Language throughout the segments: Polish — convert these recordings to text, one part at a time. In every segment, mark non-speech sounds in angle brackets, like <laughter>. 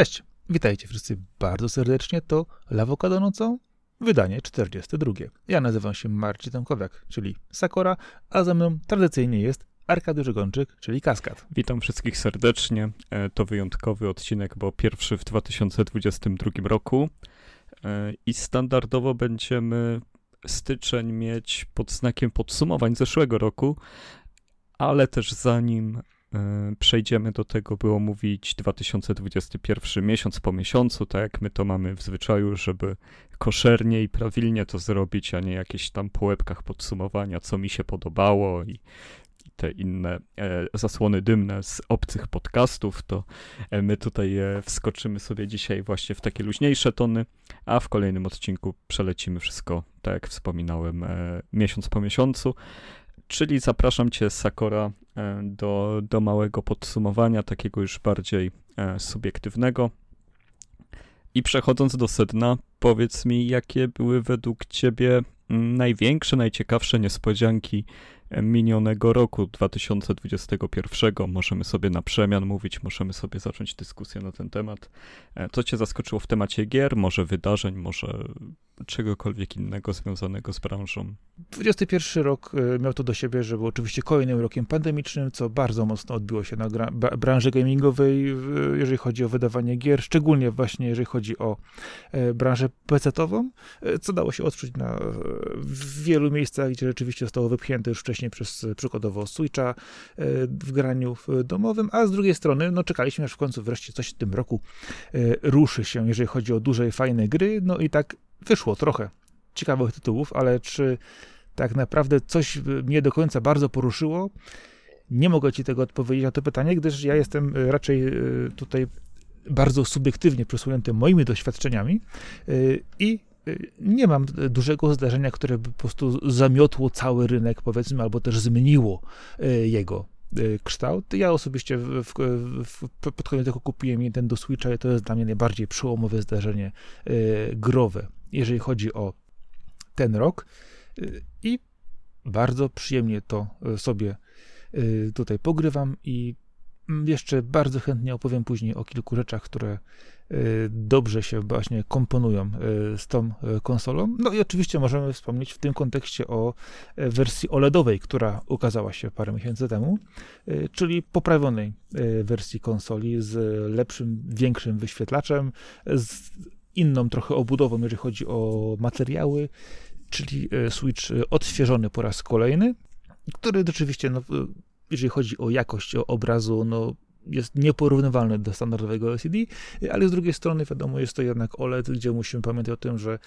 Cześć, witajcie wszyscy bardzo serdecznie. To Lawokado nocą, wydanie 42. Ja nazywam się Marcin Tomkowiak, czyli Sakora, a ze mną tradycyjnie jest Arkadiusz Gączyk, czyli Kaskad. Witam wszystkich serdecznie. E, to wyjątkowy odcinek, bo pierwszy w 2022 roku e, i standardowo będziemy styczeń mieć pod znakiem podsumowań zeszłego roku, ale też zanim przejdziemy do tego, by omówić 2021 miesiąc po miesiącu, tak jak my to mamy w zwyczaju, żeby koszernie i prawilnie to zrobić, a nie jakieś tam po łebkach podsumowania, co mi się podobało i, i te inne e, zasłony dymne z obcych podcastów, to e, my tutaj e, wskoczymy sobie dzisiaj właśnie w takie luźniejsze tony, a w kolejnym odcinku przelecimy wszystko, tak jak wspominałem, e, miesiąc po miesiącu. Czyli zapraszam Cię, Sakora, e, do, do małego podsumowania, takiego już bardziej e, subiektywnego. I przechodząc do sedna, powiedz mi, jakie były według Ciebie mm, największe, najciekawsze niespodzianki minionego roku 2021. Możemy sobie na przemian mówić, możemy sobie zacząć dyskusję na ten temat. E, co Cię zaskoczyło w temacie gier, może wydarzeń, może czegokolwiek innego związanego z branżą? 21 rok e, miał to do siebie, że był oczywiście kolejnym rokiem pandemicznym, co bardzo mocno odbiło się na branży gamingowej, jeżeli chodzi o wydawanie gier, szczególnie właśnie jeżeli chodzi o e, branżę PC-ową, co dało się odczuć na, wielu miejscach, gdzie rzeczywiście zostało wypchnięte już wcześniej przez e, przykładowo Switcha e, w graniu domowym, a z drugiej strony no, czekaliśmy aż w końcu wreszcie coś w tym roku e, ruszy się, jeżeli chodzi o duże i fajne gry, no i tak wyszło trochę ciekawych tytułów, ale czy tak naprawdę coś mnie do końca bardzo poruszyło? Nie mogę ci tego odpowiedzieć na to pytanie, gdyż ja jestem raczej tutaj bardzo subiektywnie przesunięty moimi doświadczeniami i nie mam dużego zdarzenia, które by po prostu zamiotło cały rynek, powiedzmy, albo też zmieniło e, jego e, kształt. Ja osobiście w, w, w, pod koniec roku kupiłem Nintendo Switcha i to jest dla mnie najbardziej przełomowe zdarzenie e, growe, jeżeli chodzi o ten rok. I bardzo przyjemnie to sobie tutaj pogrywam i jeszcze bardzo chętnie opowiem później o kilku rzeczach, które y, dobrze się właśnie komponują y, z tą y, konsolą. No i oczywiście możemy wspomnieć w tym kontekście o wersji OLEDowej, która ukazała się parę miesięcy temu, czyli poprawionej wersji konsoli z lepszym, większym wyświetlaczem, z inną trochę obudową, jeżeli chodzi o materiały, czyli Switch odświeżony po raz kolejny, który rzeczywiście no, jeżeli chodzi o jakość obrazu, no jest nieporównywalny do standardowego LCD, ale z drugiej strony wiadomo, jest to jednak OLED, gdzie musimy pamiętać o tym, że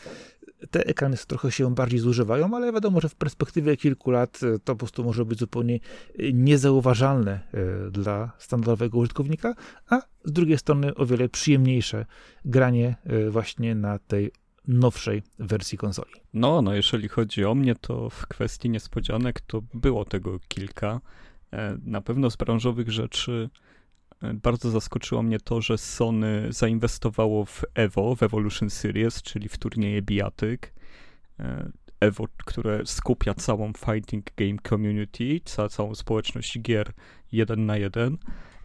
te ekrany trochę się bardziej zużywają, ale wiadomo, że w perspektywie kilku lat e, to po prostu może być zupełnie e, niezauważalne e, dla standardowego użytkownika, a z drugiej strony o wiele przyjemniejsze granie właśnie na tej nowszej wersji konsoli. No, no jeżeli chodzi o mnie, to w kwestii niespodzianek to było tego kilka. Na pewno z branżowych rzeczy bardzo zaskoczyło mnie to, że Sony zainwestowało w EVO, w Evolution Series, czyli w turnieje bijatyk. E, EVO, które skupia całą fighting game community, ca całą społeczność gier jeden na jeden,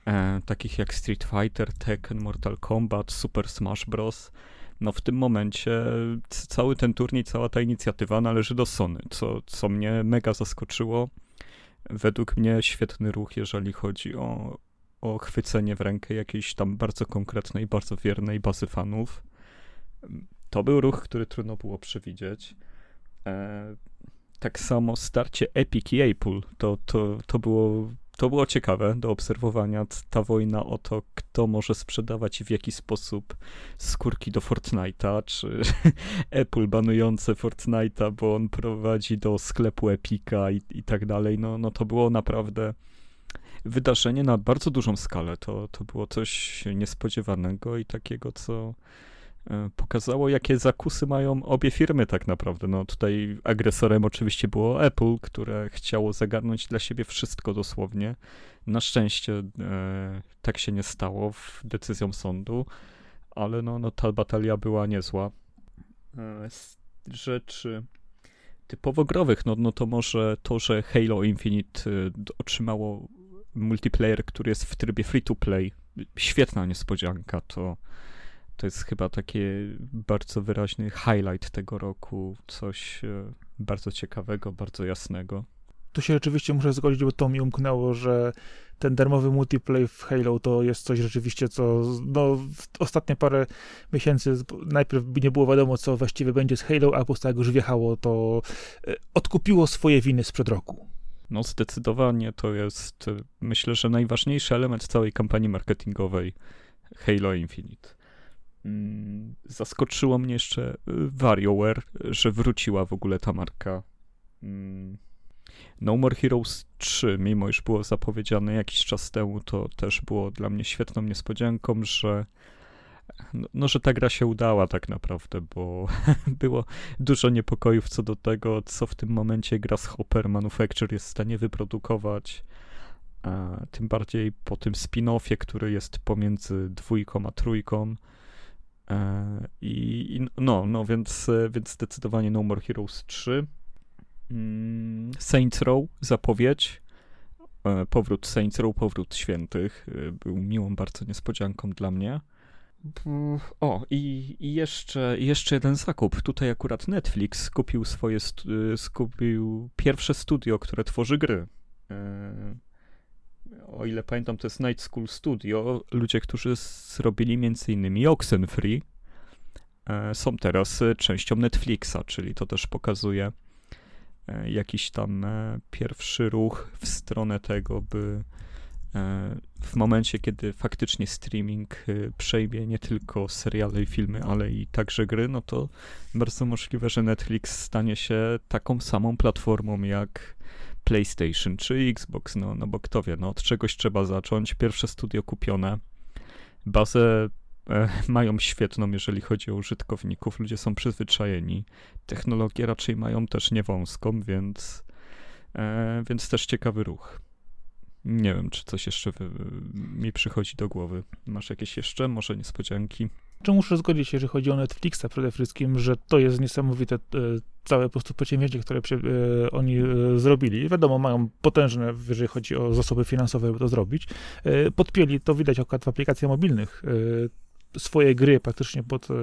e, takich jak Street Fighter, Tekken, Mortal Kombat, Super Smash Bros. No w tym momencie cały ten turniej, cała ta inicjatywa należy do Sony, co, co mnie mega zaskoczyło według mnie świetny ruch, jeżeli chodzi o, o chwycenie w rękę jakiejś tam bardzo konkretnej, bardzo wiernej bazy fanów. To był ruch, który trudno było przewidzieć. E, tak samo starcie Epic i Apple, to, to, to było to było ciekawe do obserwowania, ta wojna o to, kto może sprzedawać i w jaki sposób skórki do Fortnite'a, czy <laughs> Apple banujące Fortnite'a, bo on prowadzi do sklepu Epica i, i tak dalej, no, no to było naprawdę wydarzenie na bardzo dużą skalę. To, to było coś niespodziewanego i takiego, co E, pokazało, jakie zakusy mają obie firmy tak naprawdę. No tutaj agresorem oczywiście było Apple, które chciało zagarnąć dla siebie wszystko dosłownie. Na szczęście e, tak się nie stało w decyzją sądu, ale no, no ta batalia była niezła. E, rzeczy typowo growych, no, no to może to, że Halo Infinite e, otrzymało multiplayer, który jest w trybie free to play, świetna niespodzianka. To, to jest chyba taki bardzo wyraźny highlight tego roku. Coś e, bardzo ciekawego, bardzo jasnego. Tu się rzeczywiście muszę zgodzić, bo to mi umknęło, że ten darmowy multiplayer w Halo to jest coś rzeczywiście, co no, ostatnie parę miesięcy najpierw nie było wiadomo, co właściwie będzie z Halo, a po prostu jak już wjechało, to e, odkupiło swoje winy sprzed roku. No zdecydowanie to jest, myślę, że najważniejszy element całej kampanii marketingowej Halo Infinite. Mm, zaskoczyło mnie jeszcze y, WarioWare, że wróciła w ogóle ta marka. Mm, no More Heroes 3, mimo iż było zapowiedziane jakiś czas temu, to też było dla mnie świetną niespodzianką, że no, no, że ta gra się udała tak naprawdę, bo <laughs> było dużo niepokojów co do tego, co w tym momencie Grasshopper Manufacture jest w stanie wyprodukować. Tym bardziej po tym spin-offie, który jest pomiędzy dwójką a trójką. E, I, no, no więc, więc zdecydowanie No More Heroes 3. Mm, Saints Row, zapowiedź. E, powrót Saints Row, powrót świętych. E, był miłą bardzo niespodzianką dla mnie. O, i, i jeszcze, jeszcze jeden zakup. Tutaj akurat Netflix skupił swoje, skupił pierwsze studio, które tworzy gry. O ile pamiętam, to jest Night School Studio. Ludzie, którzy zrobili m.in. Oxenfree, są teraz częścią Netflixa, czyli to też pokazuje E, jakiś tam e, pierwszy ruch w stronę tego, by e, w momencie, kiedy faktycznie streaming przejmie nie tylko seriale i filmy, ale i także gry, no to bardzo możliwe, że Netflix stanie się taką samą platformą jak PlayStation czy Xbox, no, no bo kto wie, no od czegoś trzeba zacząć. Pierwsze studio kupione, bazę E, mają świetną, jeżeli chodzi o użytkowników. Ludzie są przyzwyczajeni. Technologie raczej mają też niewąską, więc, e, więc też ciekawy ruch. Nie wiem, czy coś jeszcze mi przychodzi do głowy. Masz jakieś jeszcze, może niespodzianki? Czy muszę zgodzić się, jeżeli chodzi o Netflixa przede wszystkim, że to jest niesamowite e, całe po prostu przedsięwzięcie, które e, oni e, zrobili. Wiadomo, mają potężne, jeżeli chodzi o zasoby finansowe, by to zrobić. E, podpięli, to widać akurat w aplikacjach mobilnych. E, swoje gry praktycznie pod e,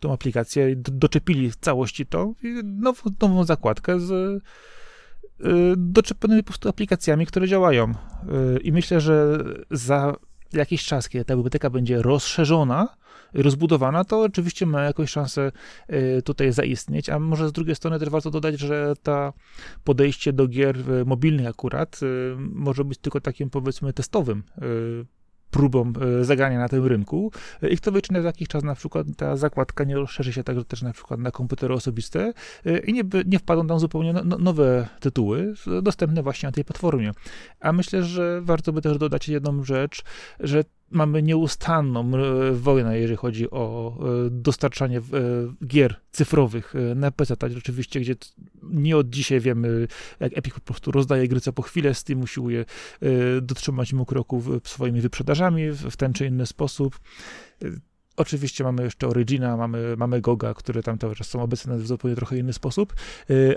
tą aplikację, doczepili w całości to, nową, nową zakładkę z doczepionymi po prostu aplikacjami, które działają. E, I myślę, że za jakiś czas, kiedy ta biblioteka będzie rozszerzona, rozbudowana, to oczywiście ma jakąś szansę tutaj zaistnieć, a może z drugiej strony też warto dodać, że ta podejście do gier mobilnych akurat może być tylko takim powiedzmy testowym próbą e, zagrania na tym rynku i kto wie, czy na jakiś czas na przykład ta zakładka nie rozszerzy się także też na przykład na komputery osobiste e, i nie, nie wpadną tam zupełnie no, no, nowe tytuły dostępne właśnie na tej platformie. A myślę, że warto by też dodać jedną rzecz, że mamy nieustanną e, wojnę, jeżeli chodzi o e, dostarczanie e, gier cyfrowych na PC, tak, rzeczywiście, gdzie nie od dzisiaj wiemy, jak Epic po prostu rozdaje gry co po chwilę, Steam usiłuje dotrzymać mu kroku swoimi wyprzedażami w ten czy inny sposób. Oczywiście mamy jeszcze Origina, mamy, mamy Goga, które tam cały czas są obecne w zupełnie trochę inny sposób,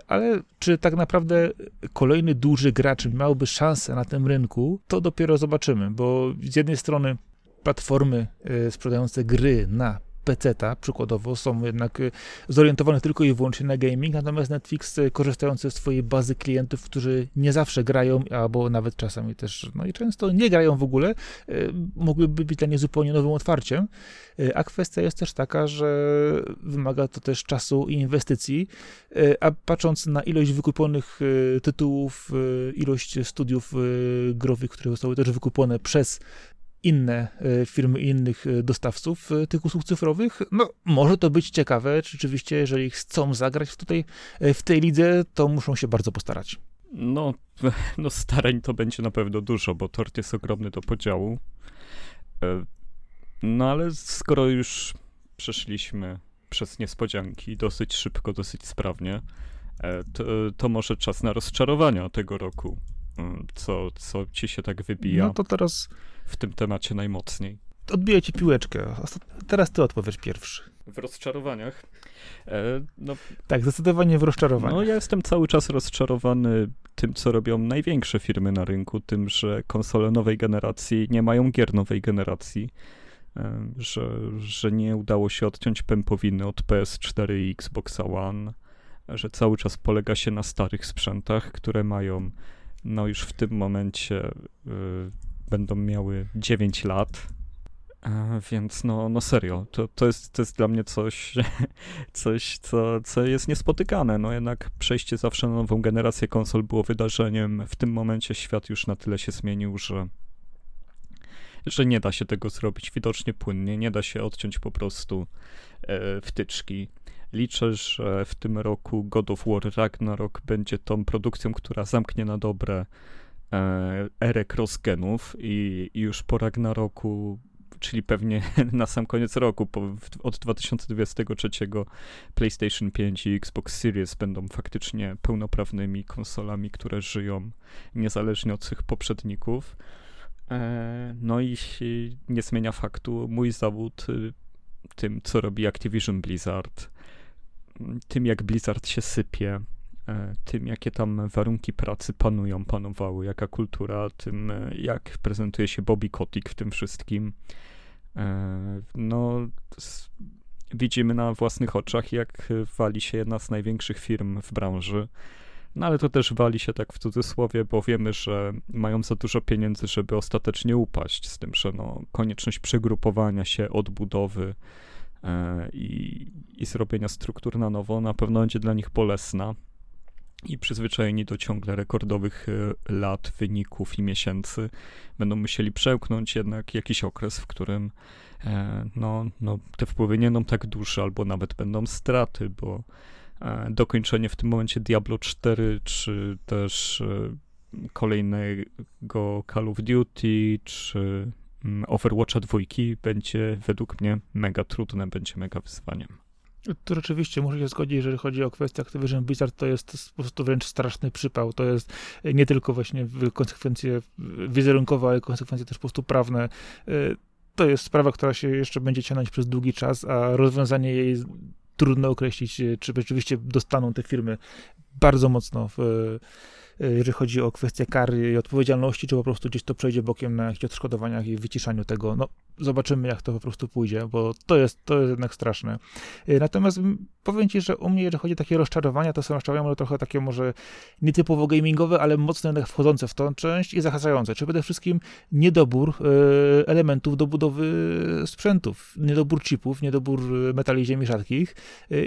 ale czy tak naprawdę kolejny duży gracz miałby szansę na tym rynku, to dopiero zobaczymy, bo z jednej strony platformy sprzedające gry na PC-ta przykładowo są jednak y, zorientowane tylko i wyłącznie na gaming, natomiast Netflix y, korzystający ze swojej bazy klientów, którzy nie zawsze grają, albo nawet czasami też, no i często nie grają w ogóle, y, mogłyby być dla nich zupełnie nowym otwarciem. A kwestia jest też taka, że wymaga to też czasu i inwestycji, a patrząc na ilość wykupionych tytułów, ilość studiów growych, które zostały też wykupione przez inne e, firmy innych e, dostawców e, tych usług cyfrowych. No, może to być ciekawe, czy rzeczywiście, jeżeli chcą zagrać tutaj w tej lidze, to muszą się bardzo postarać. No, <laughs> no starań to będzie na pewno dużo, bo tort jest ogromny do podziału. No ale skoro już przeszliśmy przez niespodzianki dosyć szybko, dosyć sprawnie, to, to może czas na rozczarowania tego roku. Co, co ci się tak wybija? No to teraz w tym temacie najmocniej? Odbiję ci piłeczkę. Teraz ty odpowiesz pierwszy. W rozczarowaniach? E, no, tak, zdecydowanie w rozczarowaniach. No ja jestem cały czas rozczarowany tym, co robią największe firmy na rynku, tym, że konsole nowej generacji nie mają gier nowej generacji, e, że, że nie udało się odciąć pępowiny od PS4 i Xboxa One, że cały czas polega się na starych sprzętach, które mają, no już w tym momencie y, będą miały 9 lat, więc no, no serio, to, to, jest, to jest dla mnie coś, <laughs> coś co, co jest niespotykane. No jednak przejście zawsze na nową generację konsol było wydarzeniem. W tym momencie świat już na tyle się zmienił, że, że nie da się tego zrobić widocznie płynnie, nie da się odciąć po prostu e, wtyczki. Liczę, że w tym roku God of War Ragnarok będzie tą produkcją, która zamknie na dobre e, erę cross-genów i, już po Ragnaroku czyli pewnie <laughs> na sam koniec roku, po, od 2023 PlayStation 5 i Xbox Series będą faktycznie pełnoprawnymi konsolami, które żyją niezależnie od swych poprzedników. E, no i nie zmienia faktu mój zawód y, tym, co robi Activision Blizzard, tym jak Blizzard się sypie, e, tym jakie tam warunki pracy panują, panowały, jaka kultura, tym e, jak prezentuje się Bobby Kotick w tym wszystkim. E, no, widzimy na własnych oczach, jak wali się jedna z największych firm w branży. No ale to też wali się tak w cudzysłowie, bo wiemy, że mają za dużo pieniędzy, żeby ostatecznie upaść, z tym, że no, konieczność przegrupowania się, odbudowy e, i, i zrobienia struktur na nowo na pewno będzie dla nich bolesna i przyzwyczajeni do ciągle rekordowych e, lat, wyników i miesięcy, będą musieli przełknąć jednak jakiś okres, w którym e, no, no, te wpływy nie będą tak duże, albo nawet będą straty, bo e, dokończenie w tym momencie Diablo 4, czy też kolejnego Call of Duty, czy mm, Overwatcha 2 będzie według mnie mega trudne, będzie mega wyzwaniem. To rzeczywiście muszę się zgodzić, jeżeli chodzi o kwestię Activision Blizzard, to jest po prostu wręcz straszny przypał. To jest nie tylko właśnie konsekwencje wizerunkowe, ale konsekwencje też po prostu prawne. E, to jest sprawa, która się jeszcze będzie ciągnąć przez długi czas, a rozwiązanie jej trudno określić, czy rzeczywiście dostaną te firmy bardzo mocno w jeżeli chodzi o kwestie kary i odpowiedzialności, czy po prostu gdzieś to przejdzie bokiem na jakichś odszkodowaniach i wyciszaniu tego. No, zobaczymy, jak to po prostu pójdzie, bo to jest, to jest jednak straszne. E, natomiast powiem ci, że u mnie, jeżeli chodzi o takie rozczarowania, to są rozczarowania może trochę takie może nietypowo gamingowe, ale mocno jednak wchodzące w tą część i zahaczające. Czy przede wszystkim niedobór e, elementów do budowy sprzętów, niedobór chipów, niedobór metali ziemi rzadkich,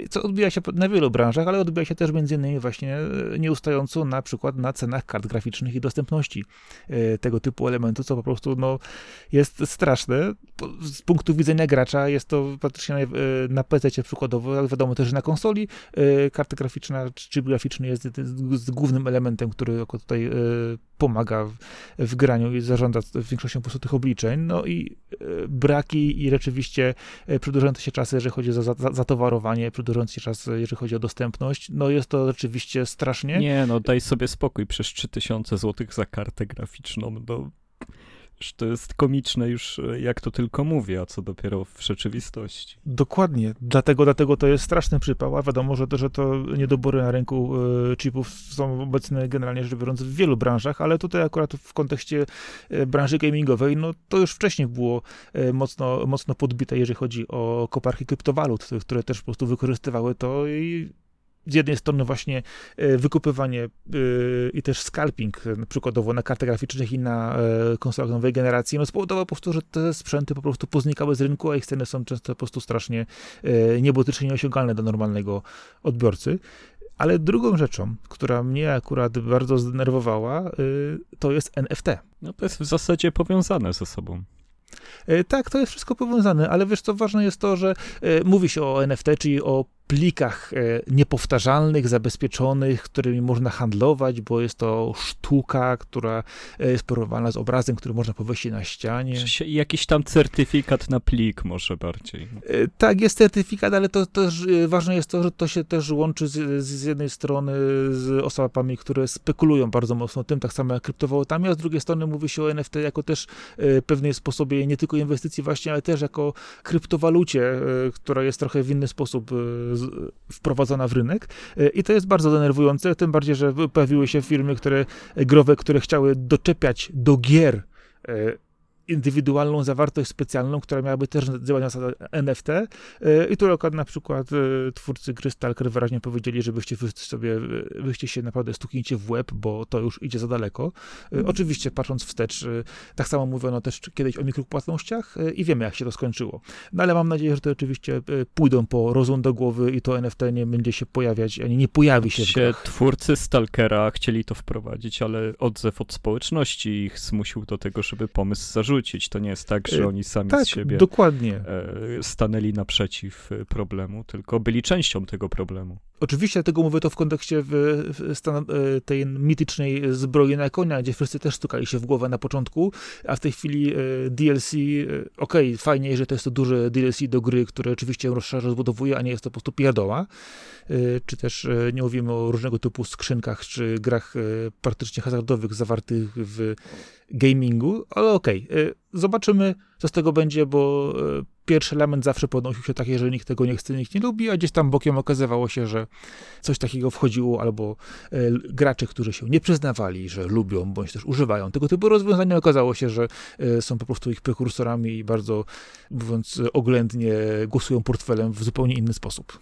co odbija się na wielu branżach, ale odbija się też między innymi właśnie nieustająco na przykład na cenach kart graficznych i dostępności e, tego typu elementu, co po prostu no, jest straszne. Z punktu widzenia gracza jest to praktycznie e, na PC przykładowo, ale wiadomo też, że na konsoli e, karta graficzna czy chip graficzny jest głównym elementem, który tutaj pomaga w, w, graniu i zarządza większością po prostu tych obliczeń. No i braki i rzeczywiście przedłużające się czasy, jeżeli chodzi o zatowarowanie, przedłużający się czas, jeżeli chodzi o dostępność, no jest to rzeczywiście strasznie. Nie, no daj sobie spokój spokój przez 3000 zł za kartę graficzną. No, to jest komiczne już, e, jak to tylko mówię, a co dopiero w rzeczywistości. Dokładnie, dlatego, dlatego to jest straszny przypał, a wiadomo, że to, że to niedobory na rynku e, chipów są obecne generalnie rzecz biorąc w wielu branżach, ale tutaj akurat w kontekście e, branży gamingowej, no to już wcześniej było mocno, mocno podbite, jeżeli chodzi o koparki kryptowalut, które też po prostu wykorzystywały to i z jednej strony właśnie e, wykupywanie e, i też scalping, e, przykładowo na kartach graficznych i na konsolach nowej generacji, no spowodowało po prostu, że te sprzęty po prostu poznikały z rynku, a ich ceny są często po prostu strasznie niebotycznie nieosiągalne do normalnego odbiorcy. Ale drugą rzeczą, która mnie akurat bardzo zdenerwowała, to jest NFT. No to jest w zasadzie powiązane ze sobą. Tak, to jest wszystko powiązane, ale wiesz co, ważne jest to, że mówi się o NFT, czyli o plikach e, niepowtarzalnych, zabezpieczonych, którymi można handlować, bo jest to sztuka, która e, jest porównywana z obrazem, który można powiesić na ścianie. Jakiś tam certyfikat na plik może bardziej. E, tak, jest certyfikat, ale to też ważne jest to, że to się też łączy z, z jednej strony z osobami, które spekulują bardzo mocno tym, tak samo jak kryptowalutami, a z drugiej strony mówi się o NFT jako też pewnej sposobie nie tylko inwestycji właśnie, ale też jako kryptowalucie, która jest trochę w inny sposób wprowadzona w rynek. I to jest bardzo denerwujące, tym bardziej, że pojawiły się firmy, które growe, które chciały doczepiać do gier indywidualną zawartość specjalną, która miałaby też działać na zasadzie NFT e, i tu akurat na przykład e, twórcy gry Stalker wyraźnie powiedzieli, żebyście sobie, wyście się naprawdę stuknijcie w łeb, bo to już idzie za daleko. Mm. Oczywiście patrząc wstecz, tak samo mówiono też kiedyś o mikropłatnościach i wiemy jak się to skończyło. No ale mam nadzieję, że to oczywiście pójdą po rozum do głowy i to NFT nie będzie się pojawiać, ani nie pojawi się w grach. Twórcy Stalkera chcieli to wprowadzić, ale odzew od społeczności ich zmusił do tego, żeby pomysł zarzucić rzucić. To nie jest tak, że e, oni sami tak, z siebie dokładnie. E, stanęli naprzeciw e, problemu, tylko byli częścią tego problemu. Oczywiście tego mówię to w kontekście w, w stan, tej mitycznej zbroi na konia, gdzie wszyscy też stukali się w głowę na początku, a w tej chwili DLC, okej, okay, fajnie, że to jest to duże DLC do gry, które oczywiście rozszerza, rozbudowuje, a nie jest to po prostu pierdoła, czy też nie mówimy o różnego typu skrzynkach, czy grach praktycznie hazardowych zawartych w gamingu, ale okej, okay. zobaczymy, co z tego będzie, bo e, pierwszy element zawsze podnosił się takie, że nikt tego nie chce, nikt nie lubi, a gdzieś tam bokiem okazywało się, że coś takiego wchodziło, albo e, gracze, którzy się nie przyznawali, że lubią, bądź też używają tego typu rozwiązania, okazało się, że e, są po prostu ich prekursorami i bardzo, mówiąc oględnie, głosują portfelem w zupełnie inny sposób.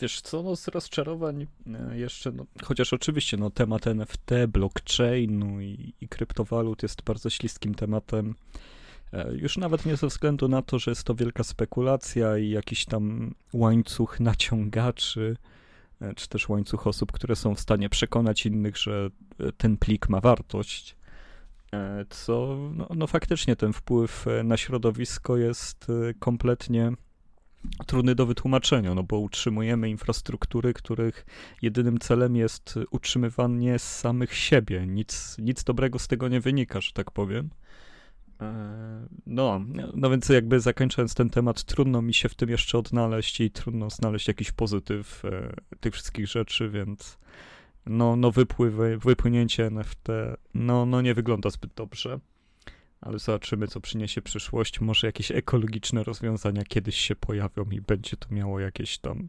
Wiesz co, no z rozczarowań jeszcze, no, chociaż oczywiście no, temat NFT, blockchainu i, i kryptowalut jest bardzo śliskim tematem. E, już nawet nie ze względu na to, że jest to wielka spekulacja i jakiś tam łańcuch <laughs> naciągaczy, e, czy też łańcuch osób, które są w stanie przekonać innych, że e, ten plik ma wartość, co no, no faktycznie ten wpływ na środowisko jest kompletnie trudny do wytłumaczenia, no bo utrzymujemy infrastruktury, których jedynym celem jest utrzymywanie samych siebie. Nic, nic dobrego z tego nie wynika, że tak powiem. E, no, no więc jakby zakończając ten temat, trudno mi się w tym jeszcze odnaleźć i trudno znaleźć jakiś pozytyw e, tych wszystkich rzeczy, więc no, no wypływy, wypłynięcie NFT, no, no nie wygląda zbyt dobrze, ale zobaczymy, co przyniesie przyszłość. Może jakieś ekologiczne rozwiązania kiedyś się pojawią i będzie to miało jakieś tam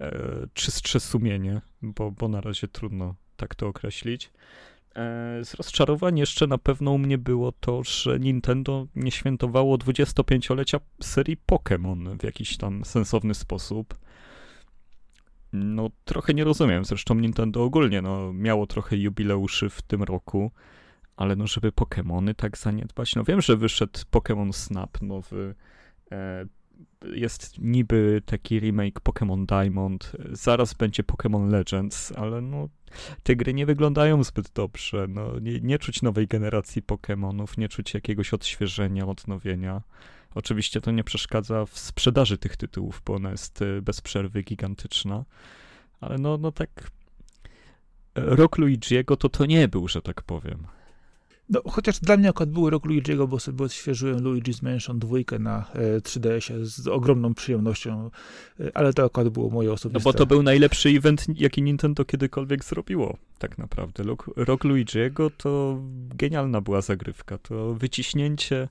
e, czystsze sumienie, bo, bo na razie trudno tak to określić. E, z rozczarowań jeszcze na pewno u mnie było to, że Nintendo nie świętowało 25-lecia serii Pokémon w jakiś tam sensowny sposób. No, trochę nie rozumiem. Zresztą Nintendo ogólnie no, miało trochę jubileuszy w tym roku, ale no, żeby Pokémony tak zaniedbać. No, wiem, że wyszedł Pokémon Snap nowy. E, jest niby taki remake Pokémon Diamond. Zaraz będzie Pokémon Legends, ale no te gry nie wyglądają zbyt dobrze. No, nie, nie czuć nowej generacji Pokémonów, nie czuć jakiegoś odświeżenia, odnowienia. Oczywiście to nie przeszkadza w sprzedaży tych tytułów, bo ona jest y, bez przerwy gigantyczna. Ale no, no tak. Rok Luigi'ego to to nie był, że tak powiem. No, chociaż dla mnie akurat był rok Luigi'ego, bo sobie odświeżyłem Luigi's Mansion 2 na 3DS-ie e, z ogromną przyjemnością, e, ale to akurat było moje osobiste. No bo to był najlepszy event, jaki Nintendo kiedykolwiek zrobiło, tak naprawdę. Rok, rok Luigi'ego to genialna była zagrywka, to wyciśnięcie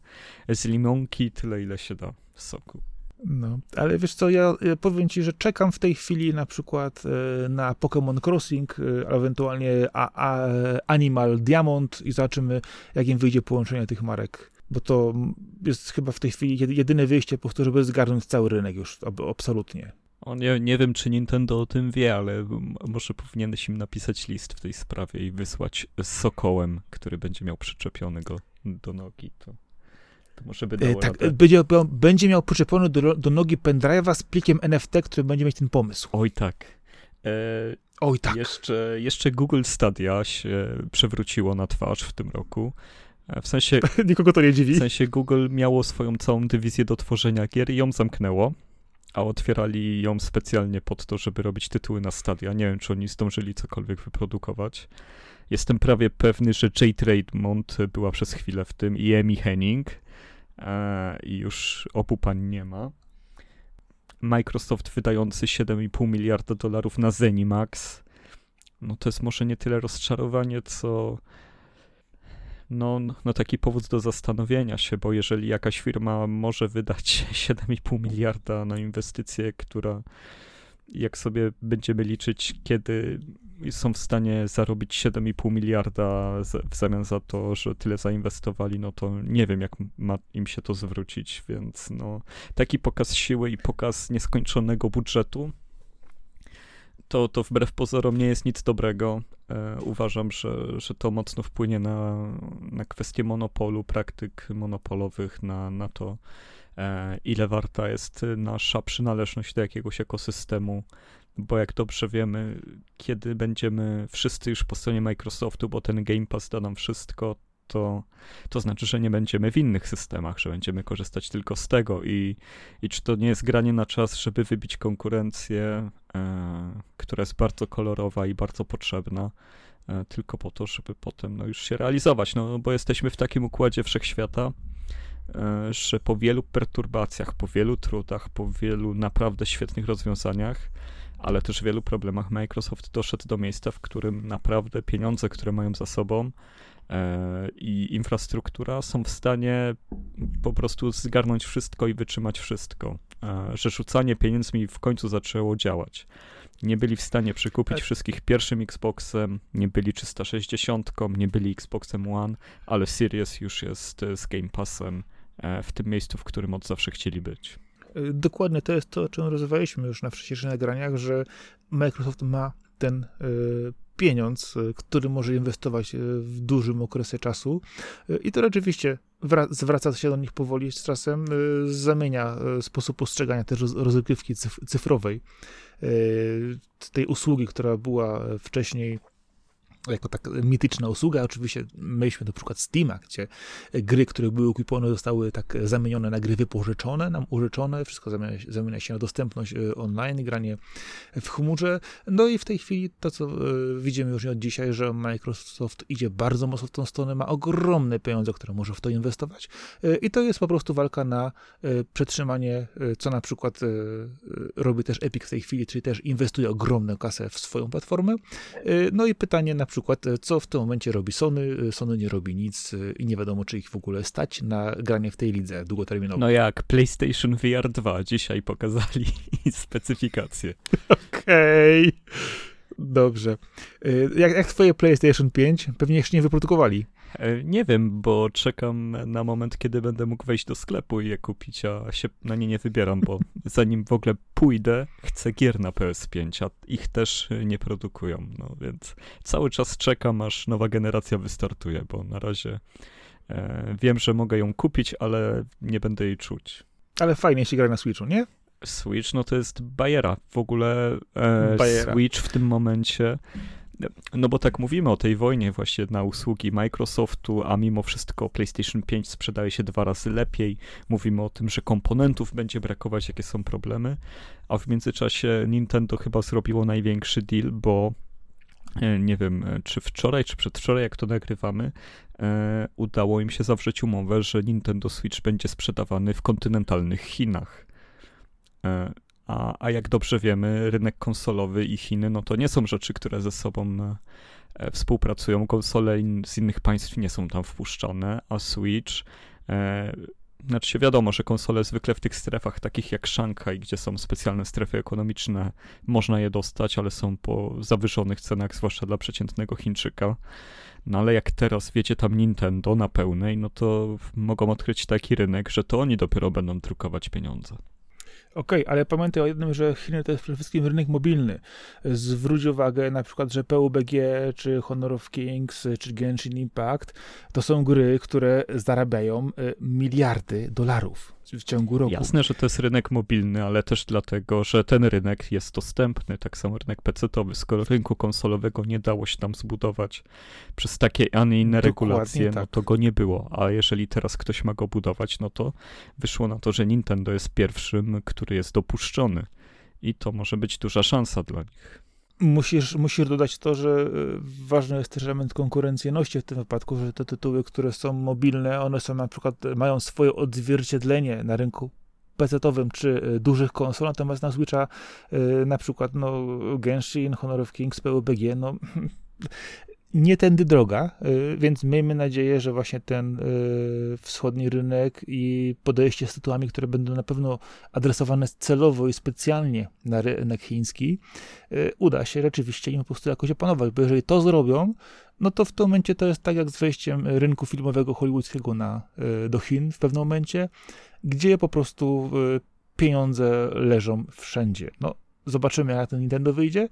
z limonki tyle, ile się da soku. No, ale wiesz co, ja, powiem ci, że czekam w tej chwili na przykład e, na Pokémon Crossing, e, ewentualnie a, a Animal Diamond i zobaczymy, jak im wyjdzie połączenie tych marek. Bo to jest chyba w tej chwili jedyne wyjście, po prostu, żeby zgarnąć cały rynek już, absolutnie. O, nie, nie wiem, czy Nintendo o tym wie, ale może powinieneś im napisać list w tej sprawie i wysłać z sokołem, który będzie miał przyczepiony go do nogi. To to może by dało e, tak, będzie, będzie miał przyczepiony do, do nogi pendrive'a z plikiem NFT, który będzie mieć ten pomysł. Oj tak. E, Oj tak. Jeszcze, jeszcze Google Stadia się przewróciło na twarz w tym roku. E, w sensie... <laughs> Nikogo to nie dziwi. W sensie Google miało swoją całą dywizję do tworzenia gier i ją zamknęło, a otwierali ją specjalnie pod to, żeby robić tytuły na Stadia. Nie wiem, czy oni zdążyli cokolwiek wyprodukować. Jestem prawie pewny, że Jade Raymond była przez chwilę w tym i Amy Henning i już obu pań nie ma. Microsoft wydający 7,5 miliarda dolarów na Zenimax. No to jest może nie tyle rozczarowanie, co no, no taki powód do zastanowienia się, bo jeżeli jakaś firma może wydać <laughs> 7,5 miliarda na inwestycję, która jak sobie będziemy liczyć, kiedy są w stanie zarobić 7,5 miliarda w zamian za to, że tyle zainwestowali, no to nie wiem, jak ma im się to zwrócić, więc no, taki pokaz siły i pokaz nieskończonego budżetu, to, to wbrew pozorom nie jest nic dobrego. E, uważam, że, że to mocno wpłynie na, na kwestie monopolu, praktyk monopolowych, na, na to, e, ile warta jest nasza przynależność do jakiegoś ekosystemu, bo jak dobrze wiemy, kiedy będziemy wszyscy już po stronie Microsoftu, bo ten Game Pass da nam wszystko, to, to znaczy, że nie będziemy w innych systemach, że będziemy korzystać tylko z tego i, i czy to nie jest granie na czas, żeby wybić konkurencję, e, która jest bardzo kolorowa i bardzo potrzebna, e, tylko po to, żeby potem no, już się realizować, no bo jesteśmy w takim układzie wszechświata, e, że po wielu perturbacjach, po wielu trudach, po wielu naprawdę świetnych rozwiązaniach, ale też wielu problemach Microsoft doszedł do miejsca, w którym naprawdę pieniądze, które mają za sobą, E, i infrastruktura są w stanie po prostu zgarnąć wszystko i wytrzymać wszystko. E, że rzucanie pieniędzmi w końcu zaczęło działać. Nie byli w stanie przekupić tak. wszystkich pierwszym Xboxem, nie byli 360, nie byli Xboxem One, ale Series już jest z Game Passem e, w tym miejscu, w którym od zawsze chcieli być. Dokładnie to jest to, o czym rozmawialiśmy już na wcześniejszych nagraniach, że Microsoft ma ten pieniądz, e, który może inwestować e, w dużym okresie czasu. E, I to rzeczywiście zwraca się do nich powoli z czasem, zamienia sposób postrzegania też rozgrywki cyfrowej. Tej usługi, która była wcześniej jako tak mityczna usługa. Oczywiście mieliśmy na przykład Steama, gdzie gry, które były kupione, zostały tak zamienione na gry wypożyczone, nam użyczone, wszystko zamienia, zamienia się na dostępność e, online, granie w chmurze. No i w tej chwili to, co e, widzimy już od dzisiaj, że Microsoft idzie bardzo mocno w tą stronę, ma ogromne pieniądze, które może w to inwestować e, i to jest po prostu walka na przetrzymanie, co na przykład robi też Epic w tej chwili, czyli też inwestuje ogromną kasę w swoją platformę. No i pytanie na przykład, e, co w tym momencie robi Sony. E, Sony nie robi nic e, i nie wiadomo, czy ich w ogóle stać na granie w tej lidze długoterminowej. No jak PlayStation VR 2 dzisiaj pokazali <laughs> specyfikacje. Okej. Okay. Dobrze. Jak, jak twoje PlayStation 5? Pewnie jeszcze nie wyprodukowali. E, nie wiem, bo czekam na moment, kiedy będę mógł wejść do sklepu i je kupić, a się na nie nie wybieram, bo <laughs> zanim w ogóle pójdę, chcę gier na PS5, a ich też nie produkują, no więc cały czas czekam, aż nowa generacja wystartuje, bo na razie e, wiem, że mogę ją kupić, ale nie będę jej czuć. Ale fajnie się gra na Switchu, nie? Switch, no to jest bajera. W ogóle e, Switch w tym momencie no bo tak mówimy o tej wojnie właśnie na usługi Microsoftu, a mimo wszystko PlayStation 5 sprzedaje się dwa razy lepiej. Mówimy o tym, że komponentów będzie brakować, jakie są problemy, a w międzyczasie Nintendo chyba zrobiło największy deal, bo e, nie wiem, e, czy wczoraj, czy przedwczoraj, jak to nagrywamy, e, udało im się zawrzeć umowę, że Nintendo Switch będzie sprzedawany w kontynentalnych Chinach. E, a, a jak dobrze wiemy, rynek konsolowy i Chiny, no to nie są rzeczy, które ze sobą e, e, współpracują. Konsole in, z innych państw nie są tam wpuszczone, a Switch e, znaczy wiadomo, że konsole zwykle w tych strefach takich jak Szanghaj, gdzie są specjalne strefy ekonomiczne, można je dostać, ale są po zawyżonych cenach, zwłaszcza dla przeciętnego Chińczyka. No ale jak teraz wiecie tam Nintendo na pełnej, no to mogą odkryć taki rynek, że to oni dopiero będą drukować pieniądze. Okej, okay, ale pamiętaj o jednym, że Chiny to jest przede wszystkim rynek mobilny. Zwróć uwagę na przykład, że PUBG, czy Honor of Kings, czy Genshin Impact to są gry, które zarabiają e, miliardy dolarów w ciągu roku. Jasne, że to jest rynek mobilny, ale też dlatego, że ten rynek jest dostępny, tak samo rynek PC-towy. Skoro rynku konsolowego nie dało się tam zbudować przez takie, a nie inne Dokładnie regulacje, no tak. no to go nie było. A jeżeli teraz ktoś ma go budować, no to wyszło na to, że Nintendo jest pierwszym, który jest dopuszczony. I to może być duża szansa dla nich. Musisz, musisz dodać to, że e, ważny jest też element konkurencyjności w tym wypadku, że te tytuły, które są mobilne, one są na przykład, mają swoje odzwierciedlenie na rynku PC-owym czy e, dużych konsol, natomiast na Switcha e, na przykład no, Genshin, Honor of Kings, PUBG, no <laughs> nie tędy droga, y, więc miejmy nadzieję, że właśnie ten y, wschodni rynek i podejście z tytułami, które będą na pewno adresowane celowo i specjalnie na rynek chiński, y, uda się rzeczywiście im po prostu jakoś opanować, bo jeżeli to zrobią, no to w tym momencie to jest tak jak z wejściem rynku filmowego hollywoodzkiego na, do Chin w pewnym momencie, gdzie po prostu pieniądze leżą wszędzie. No, zobaczymy, jak ten Nintendo wyjdzie,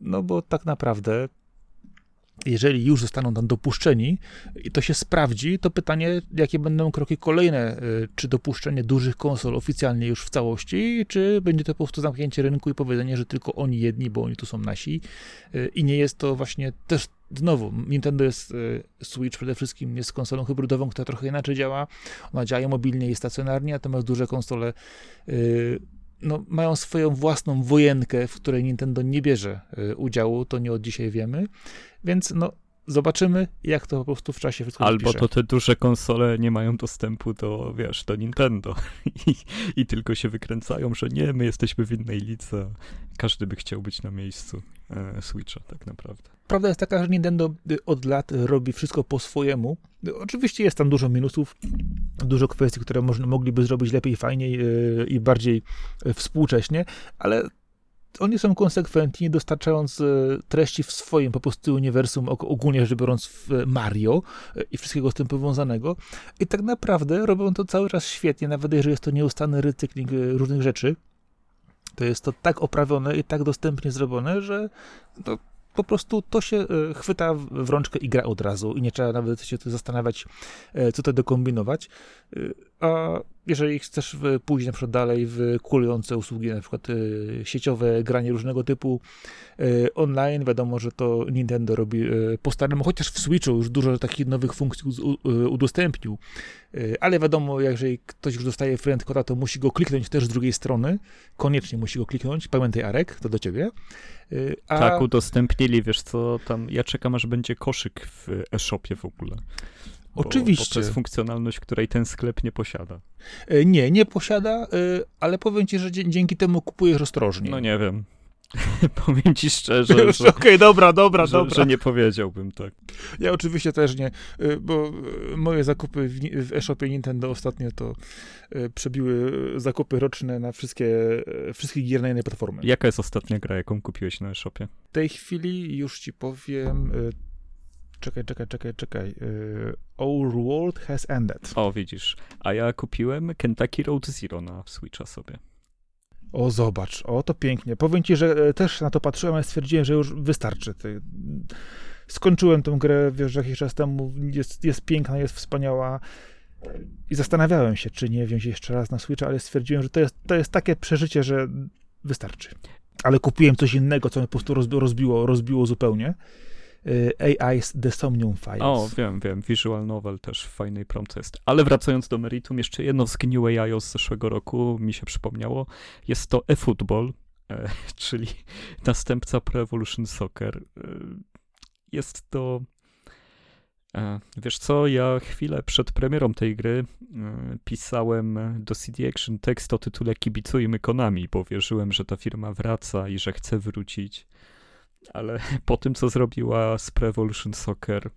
no bo tak naprawdę jeżeli już zostaną tam dopuszczeni i to się sprawdzi, to pytanie, jakie będą kroki kolejne? Y, czy dopuszczenie dużych konsol oficjalnie już w całości, czy będzie to po prostu zamknięcie rynku i powiedzenie, że tylko oni jedni, bo oni tu są nasi y, i nie jest to właśnie też znowu, Nintendo jest y, Switch przede wszystkim jest konsolą hybrydową, która trochę inaczej działa. Ona działa mobilnie i stacjonarnie, natomiast duże konsole no, mają swoją własną wojenkę, w której Nintendo nie bierze udziału, to nie od dzisiaj wiemy. Więc no, zobaczymy, jak to po prostu w czasie wszystko Albo to te duże konsole nie mają dostępu do, wiesz, do Nintendo <laughs> I, i tylko się wykręcają, że nie, my jesteśmy w innej lidze. Każdy by chciał być na miejscu e, Switcha tak naprawdę. Prawda jest taka, że Nintendo y, od lat robi wszystko po swojemu. Oczywiście jest tam dużo minusów, dużo kwestii, które można, mogliby zrobić lepiej, fajniej yy, i bardziej współcześnie, ale oni są konsekwentni, dostarczając e, treści w swoim po prostu uniwersum, ogólnie rzecz biorąc w Mario e, i wszystkiego z tym powiązanego. I tak naprawdę robią to cały czas świetnie, nawet jeżeli jest to nieustanny recykling e, różnych rzeczy. To jest to tak oprawione i tak dostępnie zrobione, że to po prostu to się chwyta w rączkę i gra od razu i nie trzeba nawet się tu zastanawiać, co to dokombinować. A jeżeli chcesz pójść na przykład dalej w kulujące usługi, na przykład y, sieciowe, granie różnego typu y, online, wiadomo, że to Nintendo robi y, po staremu, chociaż w Switchu już dużo takich nowych funkcji udostępnił, ale wiadomo, jeżeli ktoś już dostaje friendcoda, to musi go kliknąć też z drugiej strony, koniecznie musi go kliknąć, pamiętaj Arek, to do ciebie. A... Tak, udostępnili, wiesz co, tam ja czekam, aż będzie koszyk w e-shopie w ogóle. Oczywiście. Jest funkcjonalność, której ten sklep nie posiada. E, nie, nie posiada, e, ale powiem ci, że dzięki temu kupujesz ostrożnie. No nie wiem. <laughs> Powiem ci szczerze. Okej, okay, dobra, dobra, że, dobra. Że nie powiedziałbym tak. Ja oczywiście też nie, e, bo moje zakupy w, e-shopie Nintendo ostatnio to przebiły zakupy roczne na wszystkie, wszystkie gier na innej platformy. Jaka jest ostatnia gra, jaką kupiłeś na e-shopie? W tej chwili już ci powiem, czekaj, czekaj, czekaj, czekaj. Y, Our world has ended. O, widzisz. A ja kupiłem Kentucky Road Zero na Switcha sobie. O, zobacz. O, to pięknie. Powiem ci, że e, też na to patrzyłem, ale stwierdziłem, że już wystarczy. Skończyłem tę grę, wiesz, jakiś czas temu. Jest, jest piękna, jest wspaniała. I zastanawiałem się, czy nie wziąć jeszcze raz na Switcha, ale stwierdziłem, że to jest, to jest takie przeżycie, że wystarczy. Ale kupiłem coś innego, co mnie po prostu rozbiło, rozbiło zupełnie. Y, AI's The Somnium Files. O, wiem, wiem. Visual novel też w fajnej promce jest. Ale wracając do meritum, jeszcze jedno z GNU AI z zeszłego roku mi się przypomniało. Jest to eFootball, e, <laughs> czyli następca Pro Evolution Soccer. E, jest to... E, wiesz co, ja chwilę przed premierą tej gry e, pisałem do CD Action tekst o tytule Kibicujmy Konami, bo wierzyłem, że ta firma wraca i że chce wrócić ale <laughs> po tym, co zrobiła z Pro Evolution Soccer,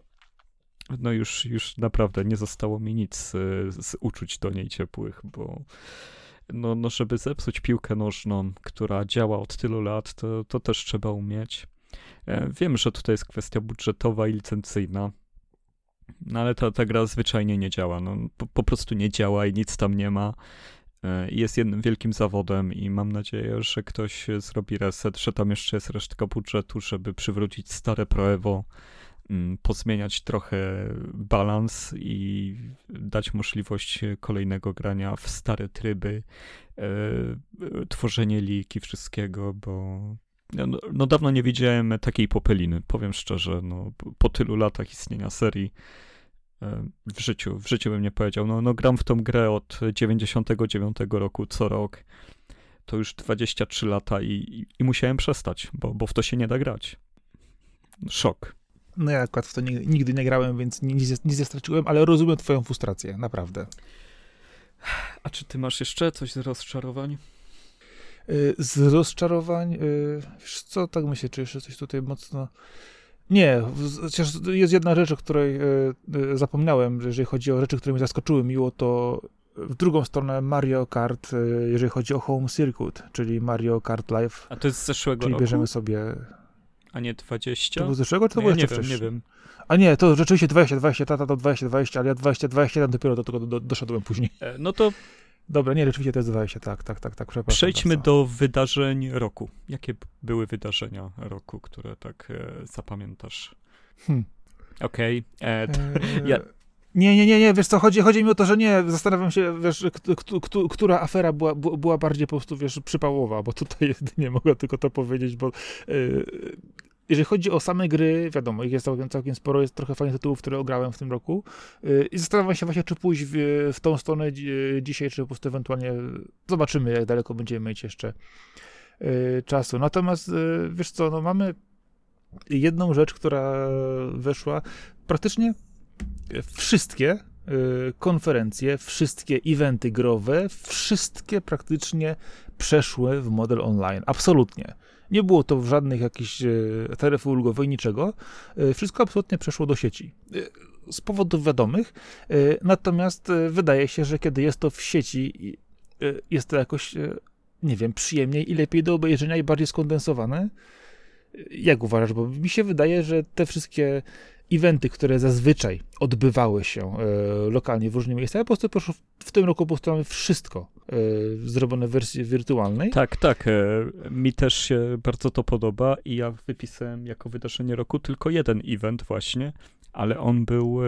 no już, już naprawdę nie zostało mi nic z, z uczuć do niej ciepłych, bo no, no żeby zepsuć piłkę nożną, która działa od tylu lat, to, to też trzeba umieć. E, wiem, że tutaj jest kwestia budżetowa i licencyjna, no ale ta, ta gra zwyczajnie nie działa. No, po, po prostu nie działa i nic tam nie ma. E, jest jednym wielkim zawodem i mam nadzieję, że ktoś zrobi reset, że tam jeszcze jest resztka budżetu, żeby przywrócić stare Proevo, mm, pozmieniać trochę balans i dać możliwość kolejnego grania w stare tryby, e, tworzenie liki, wszystkiego, bo no, no, dawno nie widziałem takiej popeliny, powiem szczerze, no, po tylu latach istnienia serii w życiu, w życiu bym nie powiedział. No, no gram w tą grę od 99 roku co rok. To już 23 lata i, i, i musiałem przestać, bo, bo w to się nie da grać. Szok. No ja akurat w to nie, nigdy nie grałem, więc nic, nic nie straciłem, ale rozumiem twoją frustrację, naprawdę. A czy ty masz jeszcze coś z rozczarowań? Y, z rozczarowań, y, wiesz co, tak myślę, czy jeszcze coś tutaj mocno Nie, chociaż jest jedna rzecz, o której zapomniałem, że jeżeli chodzi o rzeczy, które mnie zaskoczyły miło, to w drugą stronę Mario Kart, jeżeli chodzi o Home Circuit, czyli Mario Kart Live. A to jest z zeszłego czyli roku? bierzemy sobie... A nie 20? To było z zeszłego, czy to no, było ja jeszcze nie wcześniej? wiem, nie wiem. A nie, to rzeczywiście 20, 20, tata to 20, 20, ale ja 20, 21 dopiero do tego do, doszedłem później. E, No to Dobra, nie, rzeczywiście to jest 20, tak, tak, tak, tak, przepraszam. przejdźmy bardzo. do wydarzeń roku. Jakie były wydarzenia roku, które tak e, zapamiętasz? Hmm. Okej. e, t- Eee, ja- Nie, nie, nie, nie, wiesz co, chodzi, chodzi mi o to, że nie, zastanawiam się, wiesz, która afera była, była bardziej po prostu, wiesz, przypałowa, bo tutaj <laughs> jedynie mogę tylko to powiedzieć, bo yy, jeżeli chodzi o same gry, wiadomo, ich jest całkiem, całkiem sporo, jest trochę fajnych tytułów, które ograłem w tym roku yy, i zastanawiam się właśnie, czy pójść w, w tą stronę dzi- dzisiaj, czy po prostu ewentualnie zobaczymy, jak daleko będziemy mieć jeszcze yy, czasu. Natomiast, wiesz co, no mamy jedną rzecz, która weszła praktycznie wszystkie y, konferencje, wszystkie eventy growe, wszystkie praktycznie przeszły w model online. Absolutnie. Nie było to w żadnych jakichś y, taryfy ulgowej, niczego. Y, Wszystko absolutnie przeszło do sieci. Y, Z powodów wiadomych. Natomiast wydaje się, że kiedy jest to w sieci, jest to jakoś, nie wiem, przyjemniej i lepiej do obejrzenia i bardziej skondensowane. Jak uważasz? Bo mi się wydaje, że te wszystkie eventy, które zazwyczaj odbywały się e, lokalnie w różnych miejscach, po prostu proszę, w tym roku po mamy wszystko e, zrobione w wersji wirtualnej. Tak, tak. e, Mi też się bardzo to podoba i ja wypisałem jako wydarzenie roku tylko jeden event właśnie, ale on był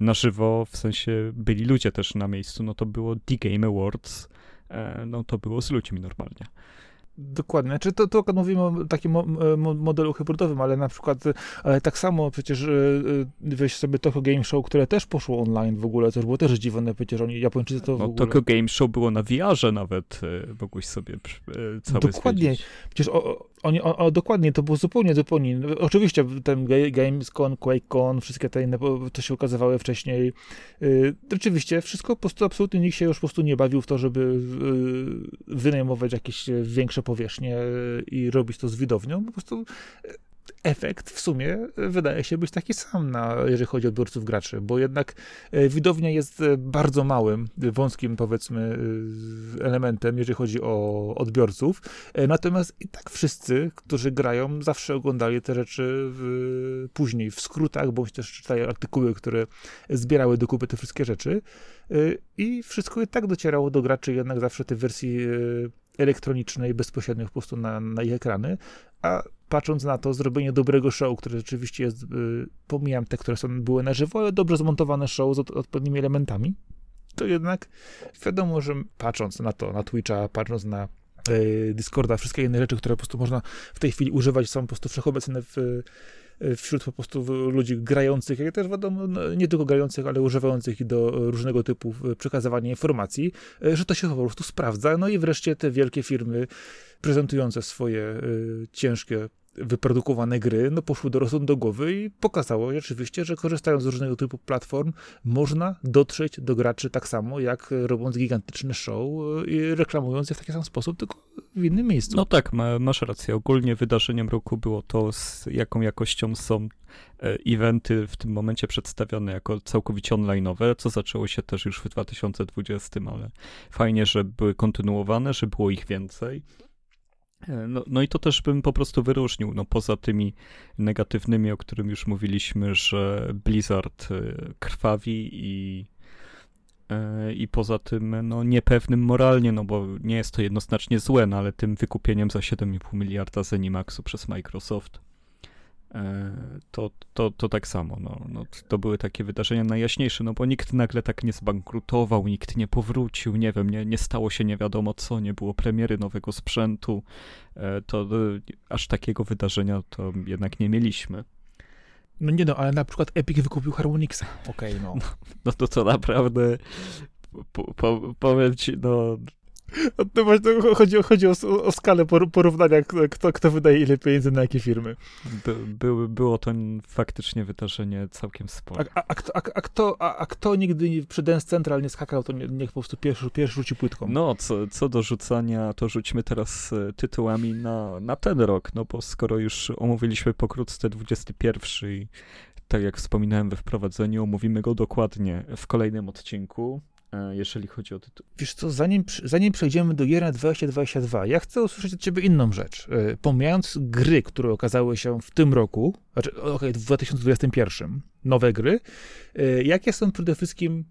na żywo, w sensie byli ludzie też na miejscu, no to było The Game Awards, no to było z ludźmi normalnie. Dokładnie. Znaczy to, to mówimy o takim mo, modelu hybrydowym, ale na przykład, e, ale tak samo przecież e, e, weź sobie Tokyo Game Show, które też poszło online w ogóle, to już było też zdziwione, przecież oni, Japończycy to w No ogóle... Tokyo Game Show było na VR-ze nawet, e, mogłeś sobie e, cały Dokładnie. zwiedzić. Przecież o, oni, o, o, dokładnie, to było zupełnie, zupełnie. Oczywiście ten Ga- Gamescom, QuakeCon, wszystkie te inne, to się ukazywały wcześniej. Yy, rzeczywiście, wszystko po prostu, absolutnie nikt się już po prostu nie bawił w to, żeby yy, wynajmować jakieś większe powierzchnie yy, i robić to z widownią. Po prostu e, efekt w sumie e, wydaje się być taki sam, na, jeżeli chodzi o odbiorców graczy, bo jednak e, widownia jest e, bardzo małym, wąskim powiedzmy elementem, jeżeli chodzi o odbiorców. Natomiast i tak wszyscy, którzy grają, zawsze oglądali te rzeczy w, później w skrótach, bądź też czytali artykuły, które zbierały do kupy te wszystkie rzeczy. I wszystko i tak docierało do graczy jednak zawsze tej wersji elektronicznej, bezpośrednio po prostu na, na ich ekrany. A patrząc na to, zrobienie dobrego show, które rzeczywiście jest, y, pomijam te, które są, były na żywo, ale dobrze zmontowane show z od, odpowiednimi elementami, to jednak wiadomo, że patrząc na to, na Twitcha, patrząc na y, Discorda, wszystkie inne rzeczy, które po prostu można w tej chwili używać, są po prostu wszechobecne w, wśród po prostu ludzi grających, jak też wiadomo, no, nie tylko grających, ale używających do różnego typu y, przekazywania informacji, y, że to się po prostu sprawdza. No i wreszcie te wielkie firmy prezentujące swoje y, ciężkie wyprodukowane gry, no poszły do głowy i pokazało rzeczywiście, że korzystając z różnego typu platform, można dotrzeć do graczy tak samo, jak robiąc gigantyczny show y, i reklamując je w taki sam sposób, tylko w innym miejscu. No tak, ma, masz rację. Ogólnie wydarzeniem roku było to, z jaką jakością są e, eventy w tym momencie przedstawione jako całkowicie online'owe, co zaczęło się też już w 2020, ale fajnie, że były kontynuowane, że było ich więcej. E, No, no i to też bym po prostu wyróżnił, no poza tymi negatywnymi, o którym już mówiliśmy, że Blizzard e, krwawi i e, i poza tym, no niepewnym moralnie, no bo nie jest to jednoznacznie złe, no ale tym wykupieniem za 7,5 miliarda Zenimaxu przez Microsoft, to, to, to tak samo, no, no, to były takie wydarzenia najjaśniejsze, no bo nikt nagle tak nie zbankrutował, nikt nie powrócił, nie wiem, nie, nie stało się nie wiadomo co, nie było premiery nowego sprzętu, e, to e, aż takiego wydarzenia to jednak nie mieliśmy. No nie no, ale na przykład Epic wykupił Harmonixa. Okej, no. <laughs> No to co naprawdę, po, po, powiem ci, no No właśnie, chodzi, chodzi o, o skalę porównania, kto, kto wydaje ile pieniędzy na jakie firmy. By, by, było to faktycznie wydarzenie całkiem spore. A, a, a, a, a, kto, a, a kto nigdy przy Dance Central nie skakał, to nie, niech po prostu pierwszy, pierwszy rzuci płytką. No, co, co do rzucania, to rzućmy teraz e, tytułami na, na ten rok, no bo skoro już omówiliśmy pokrótce 21 i tak jak wspominałem we wprowadzeniu, omówimy go dokładnie w kolejnym odcinku. E, jeżeli chodzi o tytuł. Wiesz co, zanim, zanim przejdziemy do gier na 2022, ja chcę usłyszeć od ciebie inną rzecz. E, pomijając gry, które okazały się w tym roku, znaczy, okej, okay, w 2021, nowe gry, e, jakie są przede wszystkim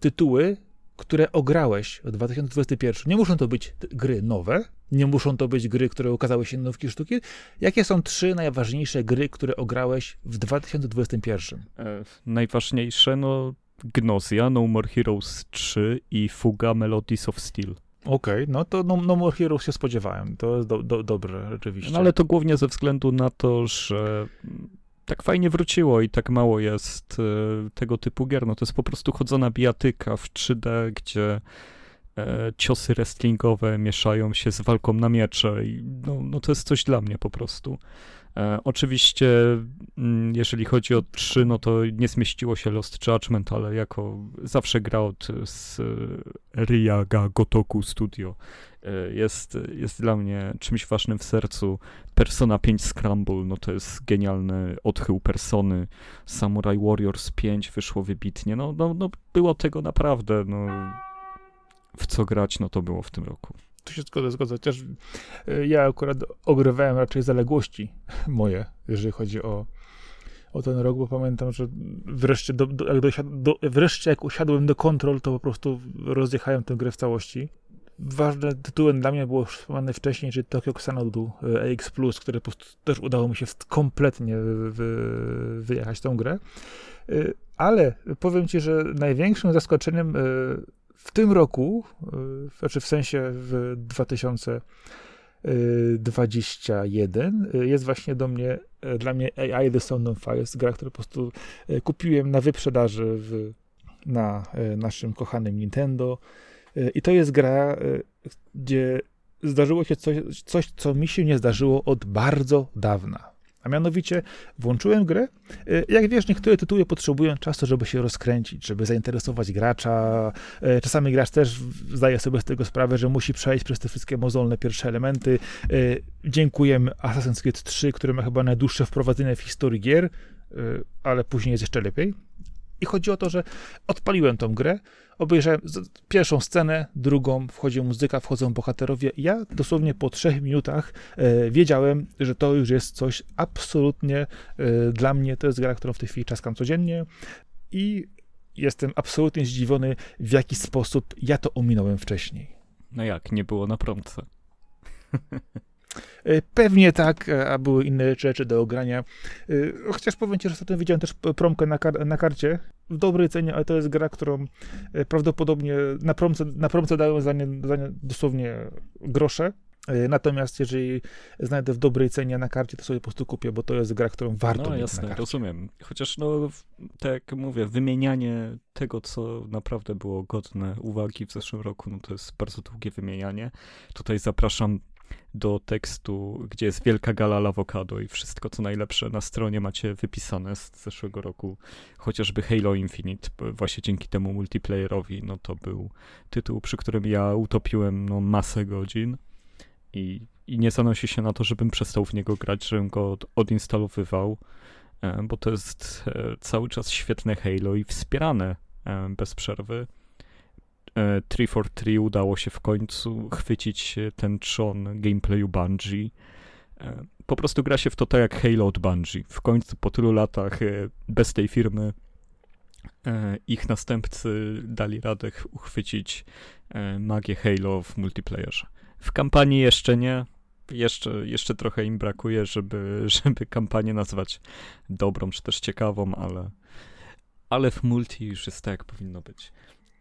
tytuły, które ograłeś w 2021? Nie muszą to być gry nowe, nie muszą to być gry, które ukazały się nowki sztuki. Jakie są trzy najważniejsze gry, które ograłeś w 2021? E, najważniejsze, no Gnosia, No More Heroes 3 i Fuga Melodies of Steel. Okej, okay, no to no, no, More Heroes się spodziewałem. To jest do, do, dobre, rzeczywiście. No ale to głównie ze względu na to, że tak fajnie wróciło i tak mało jest e, tego typu gier. No to jest po prostu chodzona bijatyka w 3D, gdzie e, ciosy wrestlingowe mieszają się z walką na miecze i no, no to jest coś dla mnie po prostu. E, oczywiście, mm, jeżeli chodzi o 3, no to nie zmieściło się Lost Judgment, ale jako zawsze gra od z Ryaga Gotoku Studio e, jest, jest dla mnie czymś ważnym w sercu. Persona 5 Scramble, no to jest genialny odchył persony. Samurai Warriors 5 wyszło wybitnie. No, no, no było tego naprawdę, no w co grać, no to było w tym roku tu się zgodzę, zgodzę. Chociaż e, ja akurat ogrywałem raczej zaległości <laughs> moje, jeżeli chodzi o, o ten rok, bo pamiętam, że wreszcie, do, do, jak, do, wreszcie jak usiadłem do kontrol, to po prostu rozjechałem tę grę w całości. Ważnym tytułem dla mnie było wspomniane wcześniej, czyli Tokyo Xanadu AX+, które po prostu też udało mi się znacznie wy, wyjechać tą grę. E, ale powiem ci, że największym zaskoczeniem e, w tym roku, y, znaczy w sensie w 2021 y, jest właśnie do mnie, y, dla mnie AI The Sound of Fire, gra, którą po prostu kupiłem na wyprzedaży w, na naszym kochanym Nintendo i to jest gra, gdzie zdarzyło się coś, coś, co mi się nie zdarzyło od bardzo dawna. A mianowicie włączyłem grę. Y, jak wiesz, niektóre tytuły potrzebują czasu, żeby się rozkręcić, żeby zainteresować gracza. Y, czasami gracz też zdaje sobie z tego sprawę, że musi przejść przez te wszystkie mozolne pierwsze elementy. Y, dziękujemy Assassin's Creed 3, który ma chyba najdłuższe wprowadzenie w historii gier, ale później jest jeszcze lepiej. I chodzi o to, że odpaliłem tą grę, obejrzałem pierwszą scenę, drugą, wchodzi muzyka, wchodzą bohaterowie. Ja dosłownie po trzech minutach e, wiedziałem, że to już jest coś absolutnie e, dla mnie. To jest gra, którą w tej chwili czaskam codziennie i jestem absolutnie zdziwiony, w jaki sposób ja to ominąłem wcześniej. No jak, nie było na promce. <laughs> E, pewnie tak, e, a były inne rzeczy do ogrania. E, chociaż powiem ci, że ostatnio widziałem też promkę na, kar na karcie w dobrej cenie, ale to jest gra, którą prawdopodobnie na promce, na promce dają za nie, za nie dosłownie grosze. Natomiast jeżeli znajdę w dobrej cenie na karcie, to sobie po prostu kupię, bo to jest gra, którą warto no, jasne, rozumiem. Chociaż no, tak jak mówię, wymienianie tego, co naprawdę było godne uwagi w zeszłym roku, no to jest bardzo długie wymienianie. Tutaj zapraszam do tekstu, gdzie jest wielka gala awokado i wszystko co najlepsze na stronie macie wypisane z zeszłego roku, chociażby Halo Infinite, właśnie dzięki temu multiplayerowi, no to był tytuł, przy którym ja utopiłem no, masę godzin i, i nie zanosi się na to, żebym przestał w niego grać, żebym go od, odinstalowywał, e, bo to jest e, cały czas świetne Halo i wspierane e, bez przerwy 343 e, udało się w końcu chwycić ten trzon gameplayu Bungie. E, po prostu gra się w to tak jak Halo od Bungie. W końcu po tylu latach e, bez tej firmy ich następcy dali radę uchwycić magię Halo w multiplayerze. W kampanii jeszcze nie. Jeszcze, jeszcze trochę im brakuje, żeby, <laughs> żeby kampanię nazwać dobrą czy też ciekawą, ale, ale w multi już jest tak, jak powinno być.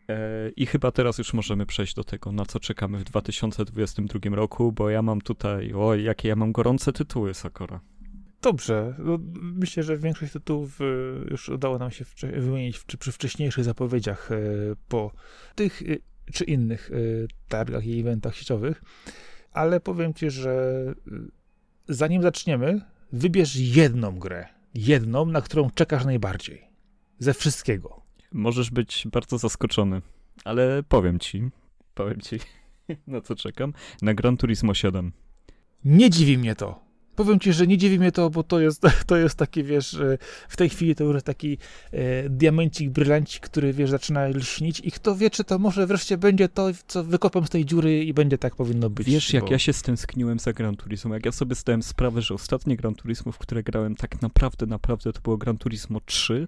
E, I chyba teraz już możemy przejść do tego, na co czekamy w 2022 roku, bo ja mam tutaj, o, jakie ja mam gorące tytuły, Sakora. Dobrze. No, myślę, że większość tytułów e, już udało nam się wymienić przy wcześniejszych zapowiedziach. E, po tych czy innych targach i eventach sieciowych, ale powiem ci, że zanim zaczniemy, wybierz jedną grę, jedną, na którą czekasz najbardziej. Ze wszystkiego. Możesz być bardzo zaskoczony, ale powiem ci, powiem ci, <laughs> na co czekam, na Gran Turismo 7. Nie dziwi mnie to. Powiem ci, że nie dziwi mnie to, bo to jest, <laughs> to jest taki, wiesz, e, w tej chwili to już taki e, diamencik, brylancik, który, wiesz, zaczyna lśnić i kto wie, czy to może wreszcie będzie to, co wykopam z tej dziury i będzie tak powinno być. Wiesz, jak bo... ja się stęskniłem za Gran Turismo, jak ja sobie zdałem sprawę, że ostatnie Gran Turismo, w które grałem tak naprawdę, naprawdę to było Gran Turismo 3, E,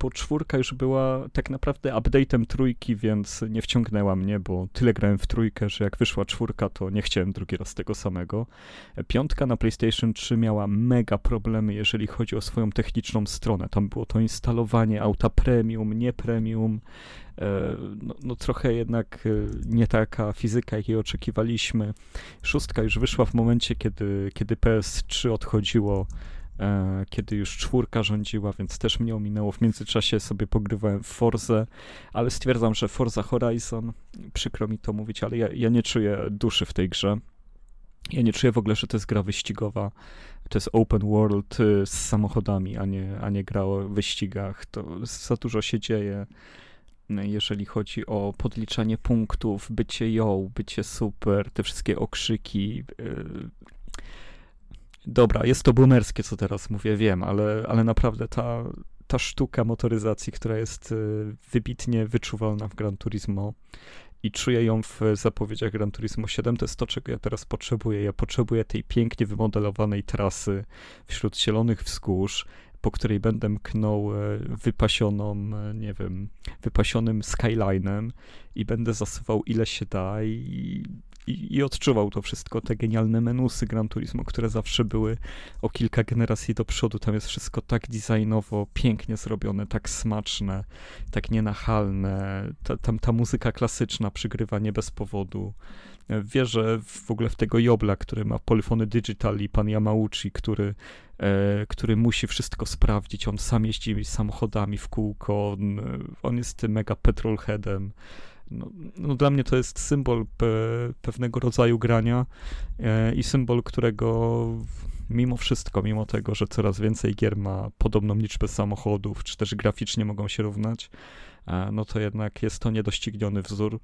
bo czwórka już była tak naprawdę update'em trójki, więc nie wciągnęła mnie, bo tyle grałem w trójkę, że jak wyszła czwórka, to nie chciałem drugi raz tego samego. E, piątka na PlayStation 3 miała mega problemy, jeżeli chodzi o swoją techniczną stronę. Tam było to instalowanie auta premium, nie premium, e, no, no, trochę jednak nie taka fizyka, jakiej oczekiwaliśmy. Szóstka już wyszła w momencie, kiedy, kiedy PS3 odchodziło E, kiedy już czwórka rządziła, więc też mnie ominęło. W międzyczasie sobie pogrywałem w Forze, ale stwierdzam, że Forza Horizon, przykro mi to mówić, ale ja, ja nie czuję duszy w tej grze. Ja nie czuję w ogóle, że to jest gra wyścigowa. To jest open world y, z samochodami, a nie, a nie gra o wyścigach. To za dużo się dzieje, jeżeli chodzi o podliczanie punktów, bycie ją, bycie super, te wszystkie okrzyki. Dobra, jest to boomerskie, co teraz mówię, wiem, ale, ale naprawdę ta, ta sztuka motoryzacji, która jest y, wybitnie wyczuwalna w Gran Turismo i czuję ją w zapowiedziach Gran Turismo 7, to jest to, czego ja teraz potrzebuję. Ja potrzebuję tej pięknie wymodelowanej trasy wśród zielonych wzgórz, po której będę mknął e, wypasioną, e, nie wiem, wypasionym skylinem i będę zasuwał ile się da i i, i odczuwał to wszystko, te genialne menusy Gran Turismo, które zawsze były o kilka generacji do przodu. Tam jest wszystko tak designowo, pięknie zrobione, tak smaczne, tak nienachalne. Ta, tam ta muzyka klasyczna przygrywa nie bez powodu. Wierzę w ogóle w tego Jobla, który ma Polyfony Digital i pan Yamauchi, który, e, który musi wszystko sprawdzić. On sam jeździ samochodami w kółko, on, on jest mega petrolheadem no, no, dla mnie to jest symbol pe, pewnego rodzaju grania e, i symbol, którego mimo wszystko, mimo tego, że coraz więcej gier ma podobną liczbę samochodów, czy też graficznie mogą się równać, e, no to jednak jest to niedościgniony wzór,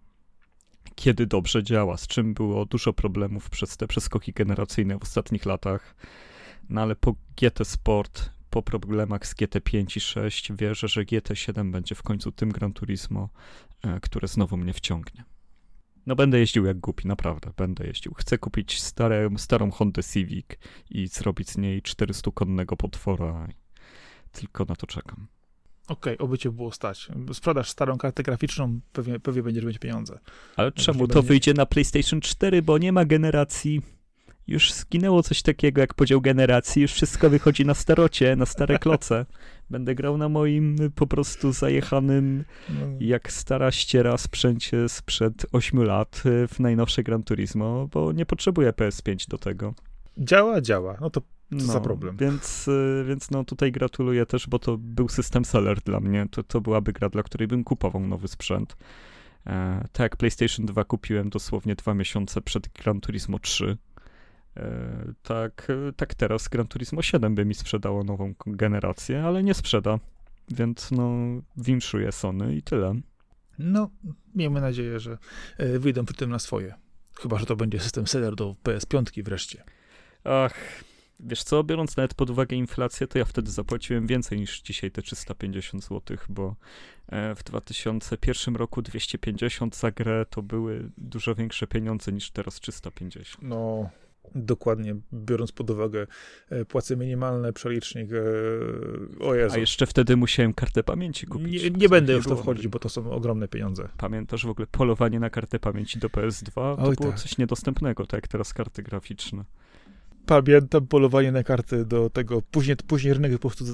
kiedy dobrze działa, z czym było dużo problemów przez te przeskoki generacyjne w ostatnich latach. No ale po GT Sport po problemach z GT5 i 6 wierzę, że GT7 będzie w końcu tym Gran Turismo, e, które znowu mnie wciągnie. No będę jeździł jak głupi, naprawdę, będę jeździł. Chcę kupić stare, starą Honda Civic i zrobić z niej 400-konnego potwora. Tylko na to czekam. Okej, okay, oby cię było stać. Sprzedasz starą kartę graficzną, pewnie, pewnie będziesz mieć pieniądze. Ale czemu? To wyjdzie na PlayStation 4, bo nie ma generacji już zginęło coś takiego jak podział generacji, już wszystko wychodzi na starocie, na stare <laughs> kloce. Będę grał na moim po prostu zajechanym, no. jak stara ściera sprzęcie sprzed 8 lat y, w najnowsze Gran Turismo, bo nie potrzebuję PS5 do tego. Działa, działa. No to co no, za problem. Więc, y, więc no tutaj gratuluję też, bo to był system seller dla mnie. To, to byłaby gra, dla której bym kupował nowy sprzęt. E, tak PlayStation 2 kupiłem dosłownie dwa miesiące przed Gran Turismo 3 E, tak, tak teraz Gran Turismo 7 by mi sprzedało nową generację, ale nie sprzeda. Więc no, winszuję Sony i tyle. No, miejmy nadzieję, że e, wyjdą przy tym na swoje. Chyba, że to będzie system seller do PS5 wreszcie. Ach, wiesz co, biorąc nawet pod uwagę inflację, to ja wtedy zapłaciłem więcej niż dzisiaj te 350 zł, bo e, w 2001 roku 250 za grę to były dużo większe pieniądze niż teraz 350. No, Dokładnie, biorąc pod uwagę e, płace minimalne, przelicznik, e, o Jezu. A jeszcze wtedy musiałem kartę pamięci kupić. Nie, nie będę już w to wchodzić, bo to są ogromne pieniądze. Pamiętasz w ogóle polowanie na kartę pamięci do PS2? To Oj, było tak. coś niedostępnego, tak jak teraz karty graficzne. Pamiętam polowanie na karty do tego, później, później rynek po prostu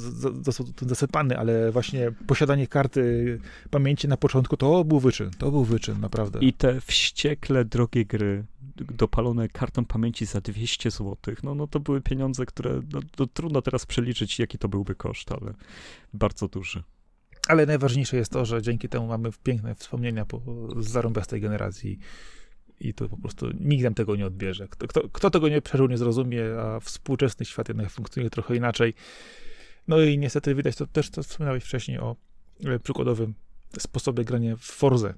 został zasypany, ale właśnie posiadanie karty pamięci na początku to był wyczyn, to był wyczyn, naprawdę. I te wściekle drogie gry, dopalone kartą pamięci za 200 zł, no, no to były pieniądze, które no, trudno teraz przeliczyć, jaki to byłby koszt, ale bardzo duży. Ale najważniejsze jest to, że dzięki temu mamy piękne wspomnienia po, z zarąbiastej generacji i to po prostu nikt nam tego nie odbierze. Kto, kto, kto tego nie przeżył, nie zrozumie, a współczesny świat jednak funkcjonuje trochę inaczej. No i niestety widać to też, co wspomniałeś wcześniej o e, przykładowym sposobie grania w Forze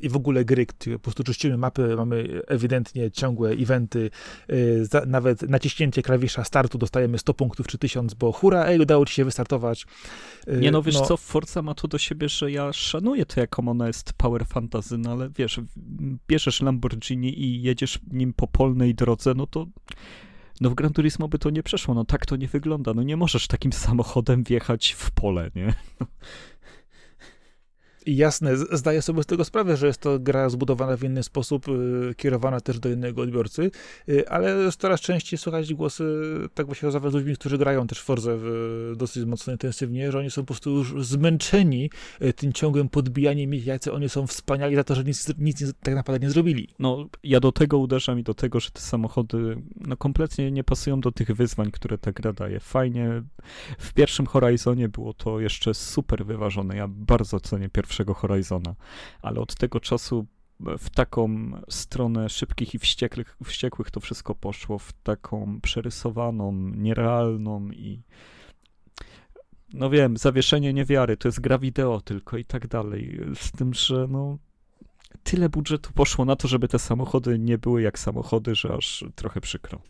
i w ogóle gry, które po prostu czyścimy mapy, mamy ewidentnie ciągłe eventy, za, nawet naciśnięcie klawisza startu dostajemy 100 punktów czy 1000, bo hura, ej, udało ci się wystartować. Y, Nie no, wiesz no. co, Forza ma to do siebie, że ja szanuję to, jaką ona jest power fantasy, no ale wiesz, bierzesz Lamborghini i jedziesz nim po polnej drodze, no to no w Gran Turismo by to nie przeszło, no tak to nie wygląda, no nie możesz takim samochodem wjechać w pole, nie? Jasne, zdaję sobie z tego sprawę, że jest to gra zbudowana w inny sposób, y, kierowana też do innego odbiorcy, y, ale coraz częściej słychać głosy, tak właśnie z ludźmi, którzy grają też Forze dosyć mocno intensywnie, że oni są po prostu już zmęczeni y, tym ciągłym podbijaniem ich, jacy oni są wspaniali za to, że nic, nic tak naprawdę nie zrobili. No, ja do tego uderzam i do tego, że te samochody no, kompletnie nie pasują do tych wyzwań, które ta gra daje. Fajnie, w pierwszym Horizonie było to jeszcze super wyważone, ja bardzo cenię pierwszy pierwszego Horizona, ale od tego czasu w taką stronę szybkich i wściekłych, wściekłych to wszystko poszło, w taką przerysowaną, nierealną i no wiem, zawieszenie niewiary, to jest gra wideo tylko i tak dalej, z tym, że no tyle budżetu poszło na to, żeby te samochody nie były jak samochody, że aż trochę przykro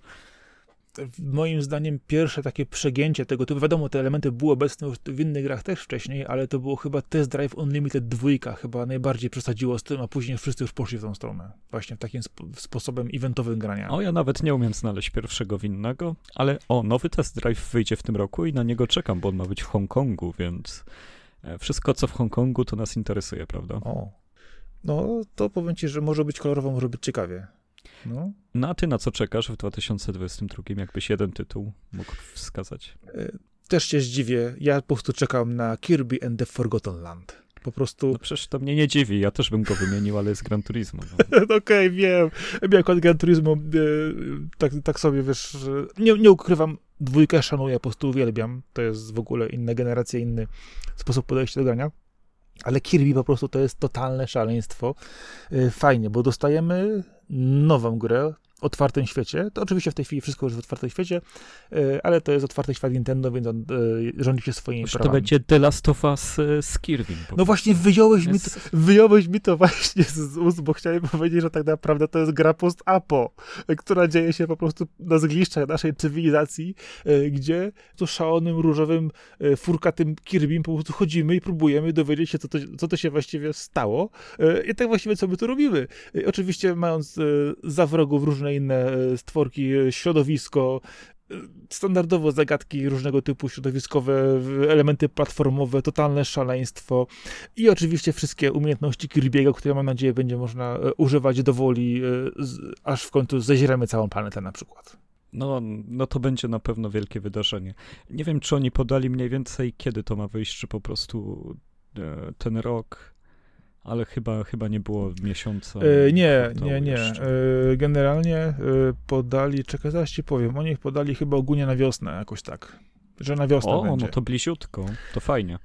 moim zdaniem pierwsze takie przegięcie tego typu, wiadomo, te elementy były obecne już w innych grach też wcześniej, ale to było chyba Test Drive Unlimited 2, chyba najbardziej przesadziło z tym, a później wszyscy już poszli w tą stronę. Właśnie w takim sp sposobem eventowym grania. O, ja nawet nie umiem znaleźć pierwszego winnego, ale o, nowy Test Drive wyjdzie w tym roku i na niego czekam, bo on ma być w Hongkongu, więc e, wszystko, co w Hongkongu, to nas interesuje, prawda? O. No, to powiem ci, że może być kolorowo, może być ciekawie. No. no a ty na co czekasz w 2022, jakbyś jeden tytuł mógł wskazać? E, też się zdziwię. Ja po prostu czekam na Kirby and the Forgotten Land. Po prostu. No przecież to mnie nie dziwi, ja też bym go wymienił, ale jest Gran Turismo. No. <laughs> Okej, okay, wiem. Jak od Gran Turismo, e, tak, tak sobie wiesz, nie, nie ukrywam, dwójkę szanuję, po prostu uwielbiam. To jest w ogóle inna generacja, inny sposób podejścia do grania. Ale Kirby po prostu to jest totalne szaleństwo. E, fajnie, bo dostajemy nową grę, otwartym świecie. To oczywiście w tej chwili wszystko już w otwartym świecie, e, ale to jest otwarty świat Nintendo, więc on e, rządzi się swoimi Już prawami. to będzie The Last of Us e, z Kirby. No właśnie, wyjąłeś, jest... mi to, wyjąłeś mi to właśnie z ust, bo chciałem powiedzieć, że tak naprawdę to jest gra post-apo, która dzieje się po prostu na zgliszczach naszej cywilizacji, gdzie tu szalonym, różowym, furkatym Kirby po prostu chodzimy i próbujemy dowiedzieć się, co to, co to się właściwie stało i tak właściwie co my tu robimy. Oczywiście mając za wrogów różne różne inne e, stworki, e, środowisko, e, standardowo zagadki różnego typu środowiskowe, elementy platformowe, totalne szaleństwo i oczywiście wszystkie umiejętności Kirby'ego, które mam nadzieję będzie można używać do woli, aż w końcu zezieramy całą planetę na przykład. No, no to będzie na pewno wielkie wydarzenie. Nie wiem, czy oni podali mniej więcej, kiedy to ma wyjść, czy po prostu ten rok ale chyba, chyba nie było miesiąca. E, nie, nie, nie. E, generalnie e, podali, czekaj, zaraz ci powiem, oni podali chyba ogólnie na wiosnę, jakoś tak. Że na wiosnę o, będzie. no to bliziutko, to fajnie.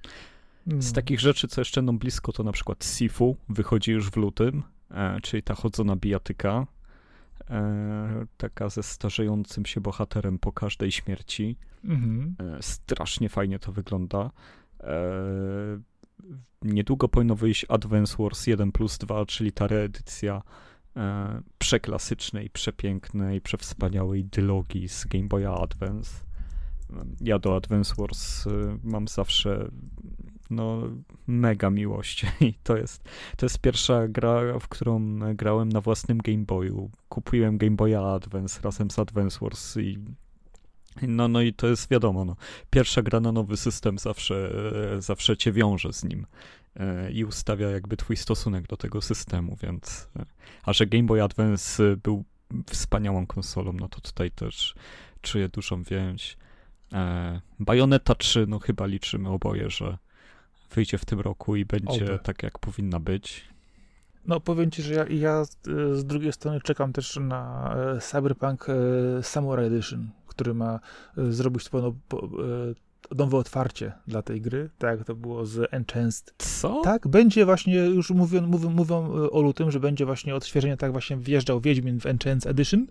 Z hmm. takich rzeczy, co jeszcze nam blisko, to na przykład Sifu wychodzi już w lutym, e, czyli ta chodzona bijatyka, e, taka ze starzejącym się bohaterem po każdej śmierci. Mhm. E, strasznie fajnie to wygląda. Niedługo powinno wyjść Advance Wars 1 plus 2, czyli ta reedycja e, przeklasycznej, przepięknej, przewspaniałej dylogii z Game Boya Advance. Ja do Advance Wars e, mam zawsze no, mega miłość <laughs> i to jest, to jest pierwsza gra, w którą grałem na własnym Game Boyu. Kupiłem Game Boya Advance razem z Advance Wars i no, no i to jest wiadomo, no. pierwsza gra na nowy system zawsze, zawsze cię wiąże z nim e, i ustawia jakby twój stosunek do tego systemu, więc e, a że Game Boy Advance był wspaniałą konsolą, no to tutaj też czuję dużą więź. E, Bayonetta 3, no chyba liczymy oboje, że wyjdzie w tym roku i będzie Oby. tak, jak powinna być. No powiem ci, że ja, ja z drugiej strony czekam też na Cyberpunk Samurai Edition który ma e, zrobić pełno, nowe otwarcie dla tej gry, tak jak to było z Enchanced. Co? Tak, będzie właśnie, już mówią, mówią, mówią e, o lutym, że będzie właśnie odświeżenie, tak właśnie wjeżdżał Wiedźmin w Enchanced Edition.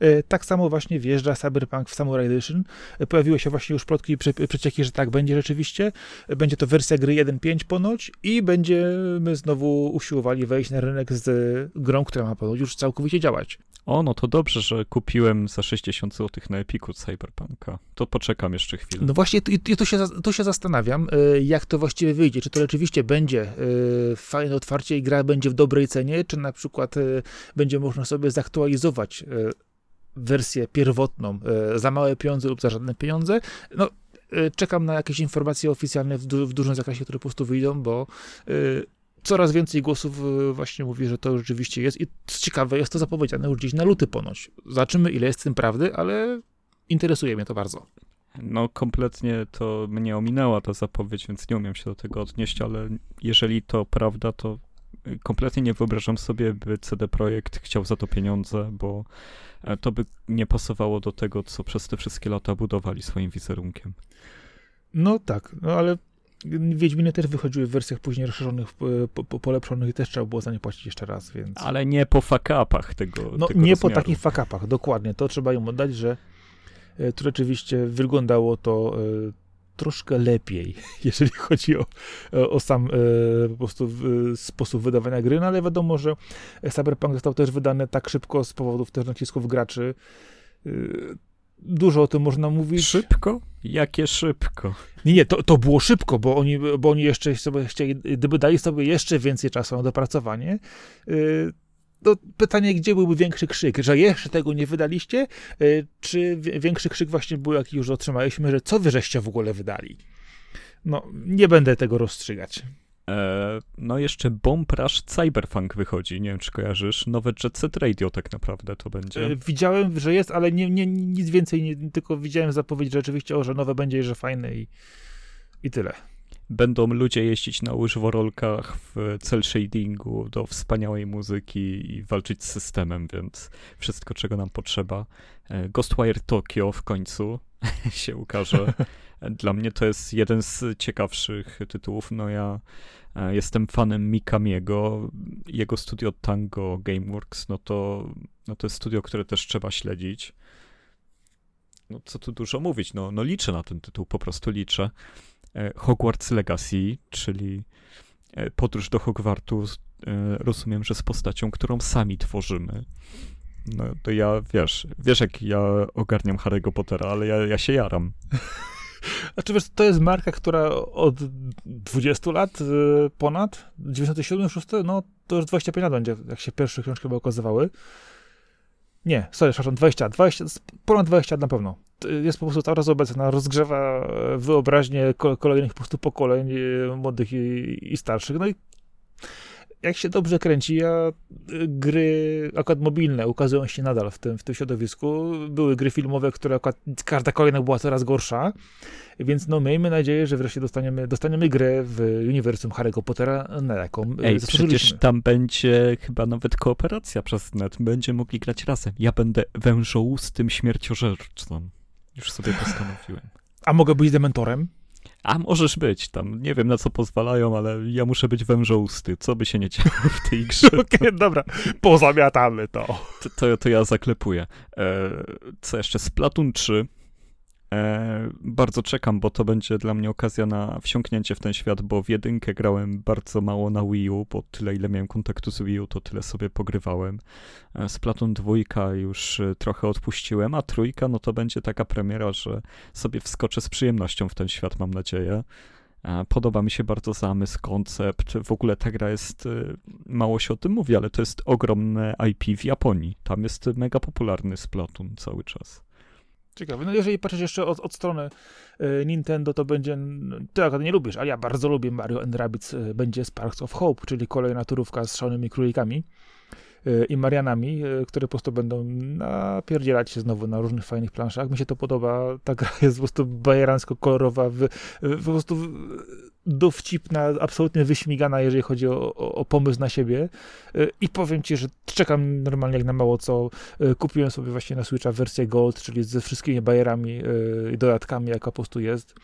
E, tak samo właśnie wjeżdża Cyberpunk w Samurai Edition. E, pojawiły się właśnie już plotki i przecieki, że tak będzie rzeczywiście. Będzie to wersja gry 1.5 ponoć i będziemy znowu usiłowali wejść na rynek z grą, która ma ponoć już całkowicie działać. O, no to dobrze, że kupiłem za 60 zł na Epiku Cyberpunka. To poczekam jeszcze chwilę. No właśnie, i tu się, tu się zastanawiam, e, jak to właściwie wyjdzie. Czy to rzeczywiście będzie e, fajne otwarcie i gra będzie w dobrej cenie, czy na przykład e, będzie można sobie zaktualizować wersję pierwotną za małe pieniądze lub za żadne pieniądze. No, czekam na jakieś informacje oficjalne w, du w dużym zakresie, które po prostu wyjdą, bo coraz więcej głosów właśnie mówi, że to rzeczywiście jest i ciekawe, jest to zapowiedziane już gdzieś na luty ponoć. Zobaczymy, ile jest w tym prawdy, ale interesuje mnie to bardzo. No, kompletnie to mnie ominęła ta zapowiedź, więc nie umiem się do tego odnieść, ale jeżeli to prawda, to kompletnie nie wyobrażam sobie, by CD Projekt chciał za to pieniądze, bo e, to by nie pasowało do tego, co przez te wszystkie lata budowali swoim wizerunkiem. No tak, no ale Wiedźminy też wychodziły w wersjach później rozszerzonych, po, po, polepszonych i też trzeba było za nie płacić jeszcze raz, więc... Ale nie po fakapach tego No tego nie rozmiaru. po takich fakapach, dokładnie. To trzeba im oddać, że e, tu rzeczywiście wyglądało to e, troszkę lepiej, <laughs> jeżeli chodzi o, o sam e, po prostu sposób wydawania gry, no ale wiadomo, że Cyberpunk został też wydany tak szybko z powodów też nacisków graczy dużo o tym można mówić. Szybko? Jakie szybko? Nie, nie, to, to było szybko, bo oni, bo oni jeszcze sobie chcieli, gdyby dali sobie jeszcze więcej czasu na dopracowanie, to pytanie, gdzie byłby większy krzyk, że jeszcze tego nie wydaliście, yy, czy większy krzyk właśnie był, jaki już otrzymaliśmy, że co wy żeście w ogóle wydali? No, nie będę tego rozstrzygać. E, no jeszcze Bomb Rush Cyberpunk wychodzi, nie wiem czy kojarzysz, nowe Jet Set Radio tak naprawdę to będzie. E, widziałem, że jest, ale nie, nie, nic więcej, nie, tylko widziałem zapowiedź, rzeczywiście, o, że nowe będzie i że fajne i, i tyle. Będą ludzie jeździć na łyżworolkach w cel shadingu do wspaniałej muzyki i walczyć z systemem, więc wszystko czego nam potrzeba. E, Ghostwire Tokyo w końcu <laughs> się ukaże. Dla mnie to jest jeden z ciekawszych tytułów. No ja e, jestem fanem Mikamiego, jego studio Tango Gameworks, no to, no to jest studio, które też trzeba śledzić. No co tu dużo mówić, no, no liczę na ten tytuł, po prostu liczę. E, Hogwarts Legacy, czyli e, podróż do Hogwartu, rozumiem, że z postacią, którą sami tworzymy. No to ja, wiesz, wiesz jak ja ogarniam Harry'ego Pottera, ale ja, ja się jaram. <laughs> Znaczy, wiesz, to jest marka, która od 20 lat y, ponad, 97, 6, no to już 25 lat będzie, jak się pierwsze książki chyba okazywały. Nie, sorry, przepraszam, 20, 20, ponad 20 lat na pewno. Jest po prostu cały czas obecna, rozgrzewa wyobraźnię kolejnych po prostu pokoleń y, młodych i, i starszych. No i jak się dobrze kręci, a y, gry akurat mobilne ukazują się nadal w tym, w tym środowisku. Były gry filmowe, które akurat każda kolejna była coraz gorsza, więc no miejmy nadzieję, że wreszcie dostaniemy, dostaniemy grę w uniwersum Harry'ego Pottera, na jaką Ej, przecież tam będzie chyba nawet kooperacja przez net. Będziemy mogli grać razem. Ja będę wężołustym śmierciożercą. Już sobie postanowiłem. A mogę być dementorem? A możesz być tam. Nie wiem na co pozwalają, ale ja muszę być wężousty. Co by się nie działo w tej grze. <laughs> Okej, okay, dobra. Pozamiatamy to. To, to, to ja zaklepuję. E, co jeszcze? Splatoon 3 E, bardzo czekam, bo to będzie dla mnie okazja na wsiąknięcie w ten świat, bo w jedynkę grałem bardzo mało na Wii U, bo tyle ile miałem kontaktu z Wii U, to tyle sobie pogrywałem. E, Splatoon dwójka już e, trochę odpuściłem, a trójka no to będzie taka premiera, że sobie wskoczę z przyjemnością w ten świat, mam nadzieję. E, podoba mi się bardzo zamysł, koncept. W ogóle ta gra jest, e, mało się o tym mówi, ale to jest ogromne IP w Japonii. Tam jest mega popularny Splatoon cały czas. Ciekawe. No jeżeli patrzysz jeszcze od, od strony y, Nintendo, to będzie, ty akurat nie lubisz, ale ja bardzo lubię Mario and Rabbids, y, będzie Sparks of Hope, czyli kolejna turówka z szalonymi królikami y, i Marianami, które po prostu będą napierdzielać się znowu na różnych fajnych planszach. Mi się to podoba, ta gra jest po prostu bajeransko kolorowa, w, po prostu dowcipna, absolutnie wyśmigana, jeżeli chodzi o, o, o, pomysł na siebie. I powiem ci, że czekam normalnie jak na mało co. Kupiłem sobie właśnie na Switcha wersję Gold, czyli ze wszystkimi bajerami i dodatkami, jaka po prostu jest.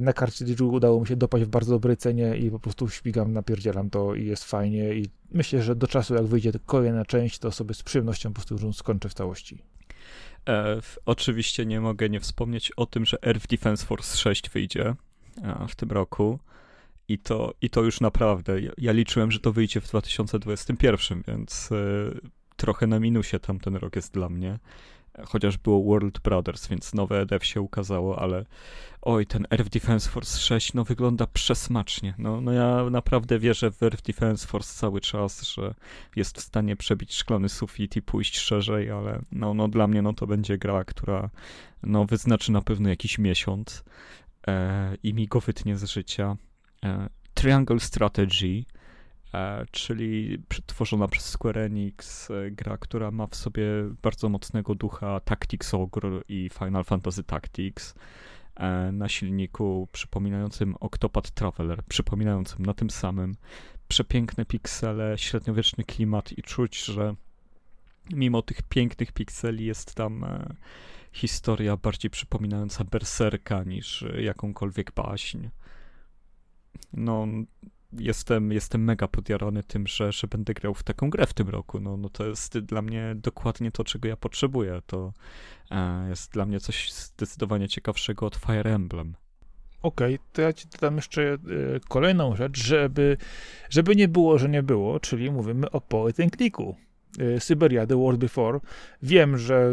Na karcie udało mi się dopaść w bardzo dobrej cenie i po prostu śmigam, napierdzielam to i jest fajnie i myślę, że do czasu jak wyjdzie kolejna część, to sobie z przyjemnością po prostu już skończę w całości. E, oczywiście nie mogę nie wspomnieć o tym, że Earth Defense Force 6 wyjdzie w tym roku. I to, I to już naprawdę. Ja, liczyłem, że to wyjdzie w 2021, więc y, trochę na minusie tamten rok jest dla mnie. Chociaż było World Brothers, więc nowe EDF się ukazało, ale oj, ten Earth Defense Force 6 no wygląda przesmacznie. No, no ja naprawdę wierzę w Earth Defense Force cały czas, że jest w stanie przebić szklany sufit i pójść szerzej, ale no, no dla mnie no to będzie gra, która no wyznaczy na pewno jakiś miesiąc e, i mi go wytnie z życia. E, Triangle Strategy, e, czyli tworzona przez Square Enix, e, gra, która ma w sobie bardzo mocnego ducha Tactics Ogre i Final Fantasy Tactics e, na silniku przypominającym Octopath Traveler, przypominającym na tym samym przepiękne piksele, średniowieczny klimat i czuć, że mimo tych pięknych pikseli jest tam e, historia bardziej przypominająca berserka niż e, jakąkolwiek baśń. No, jestem, jestem mega podjarany tym, że, że będę grał w taką grę w tym roku. No, no to jest dla mnie dokładnie to, czego ja potrzebuję. To e, jest dla mnie coś zdecydowanie ciekawszego od Fire Emblem. Okej, okay, to ja ci dodam jeszcze e, kolejną rzecz, żeby, żeby nie było, że nie było, czyli mówimy o point and clicku. Syberia, The World Before. Wiem, że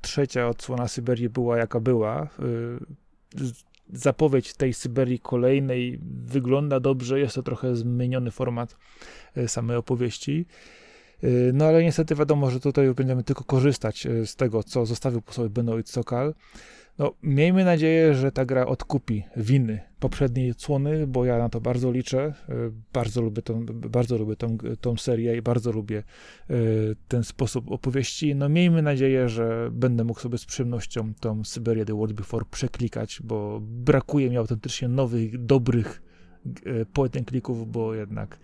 trzecia odsłona Syberii była jaka była. Y, zapowiedź tej Syberii kolejnej wygląda dobrze, jest to trochę zmieniony format y, samej opowieści. Y, no ale niestety wiadomo, że tutaj będziemy tylko korzystać z tego, co zostawił po sobie Benoit Sokal. No, miejmy nadzieję, że ta gra odkupi winy poprzedniej odsłony, bo ja na to bardzo liczę. E, bardzo lubię tą, bardzo lubię tą, tą serię i bardzo lubię e, ten sposób opowieści. No, miejmy nadzieję, że będę mógł sobie z przyjemnością tą Syberię The World Before przeklikać, bo brakuje mi autentycznie nowych, dobrych e, point and clicków, bo jednak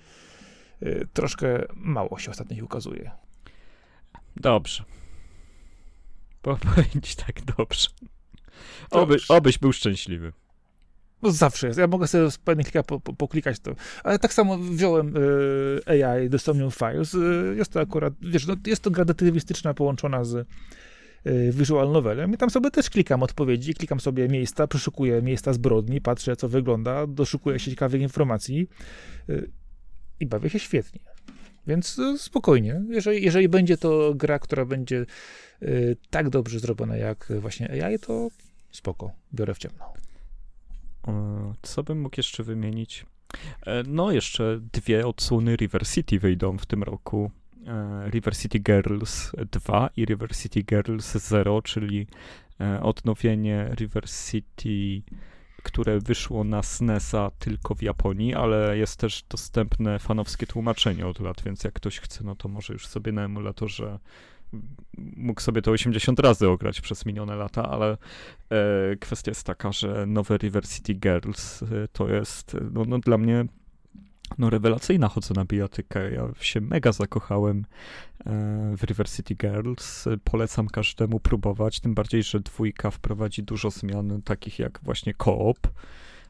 troszkę mało się ostatnio ukazuje. Dobrze. <laughs> Powiem tak dobrze. Oby, obyś był szczęśliwy. No zawsze jest. Ja mogę sobie z klika po, po, poklikać to. Ale tak samo wziąłem y, AI do Somnium Files. Y, jest to akurat, wiesz, no, jest to gra detektywistyczna połączona z y, visual novelem i tam sobie też klikam odpowiedzi, klikam sobie miejsca, przeszukuję miejsca zbrodni, patrzę, co wygląda, doszukuję się ciekawych informacji y, i bawię się świetnie. Więc spokojnie. Jeżeli, jeżeli będzie to gra, która będzie tak dobrze zrobiona jak właśnie AI, to spoko, biorę w ciemno. Co bym mógł jeszcze wymienić? E, no, jeszcze dwie odsłony River City wyjdą w tym roku. E, River City Girls 2 i River City Girls 0, czyli e, odnowienie River City, które wyszło na SNESa tylko w Japonii, ale jest też dostępne fanowskie tłumaczenie od lat, więc jak ktoś chce, no to może już sobie na emulatorze mógł sobie to 80 razy ograć przez minione lata, ale e, kwestia jest taka, że nowe River City Girls e, to jest no, no, dla mnie no, rewelacyjna chodzę na bijatykę. Ja się mega zakochałem e, w River City Girls. Polecam każdemu próbować, tym bardziej, że dwójka wprowadzi dużo zmian, takich jak właśnie koop,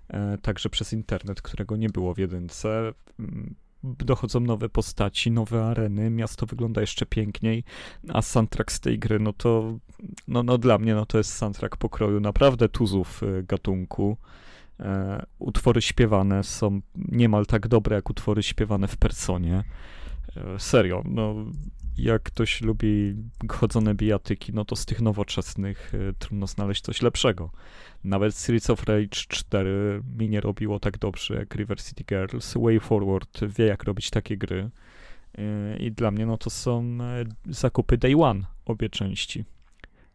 e, także przez internet, którego nie było w jedynce dochodzą nowe postaci, nowe areny, miasto wygląda jeszcze piękniej, a soundtrack z tej gry, no to no, no dla mnie no to jest soundtrack pokroju naprawdę tuzów y, gatunku. E, utwory śpiewane są niemal tak dobre, jak utwory śpiewane w Personie. E, serio, no jak ktoś lubi chodzone bijatyki, no to z tych nowoczesnych y, trudno znaleźć coś lepszego. Nawet Streets of Rage 4 mi nie robiło tak dobrze jak River City Girls. Way Forward wie jak robić takie gry. Y, I dla mnie no to są e, zakupy day one, obie części.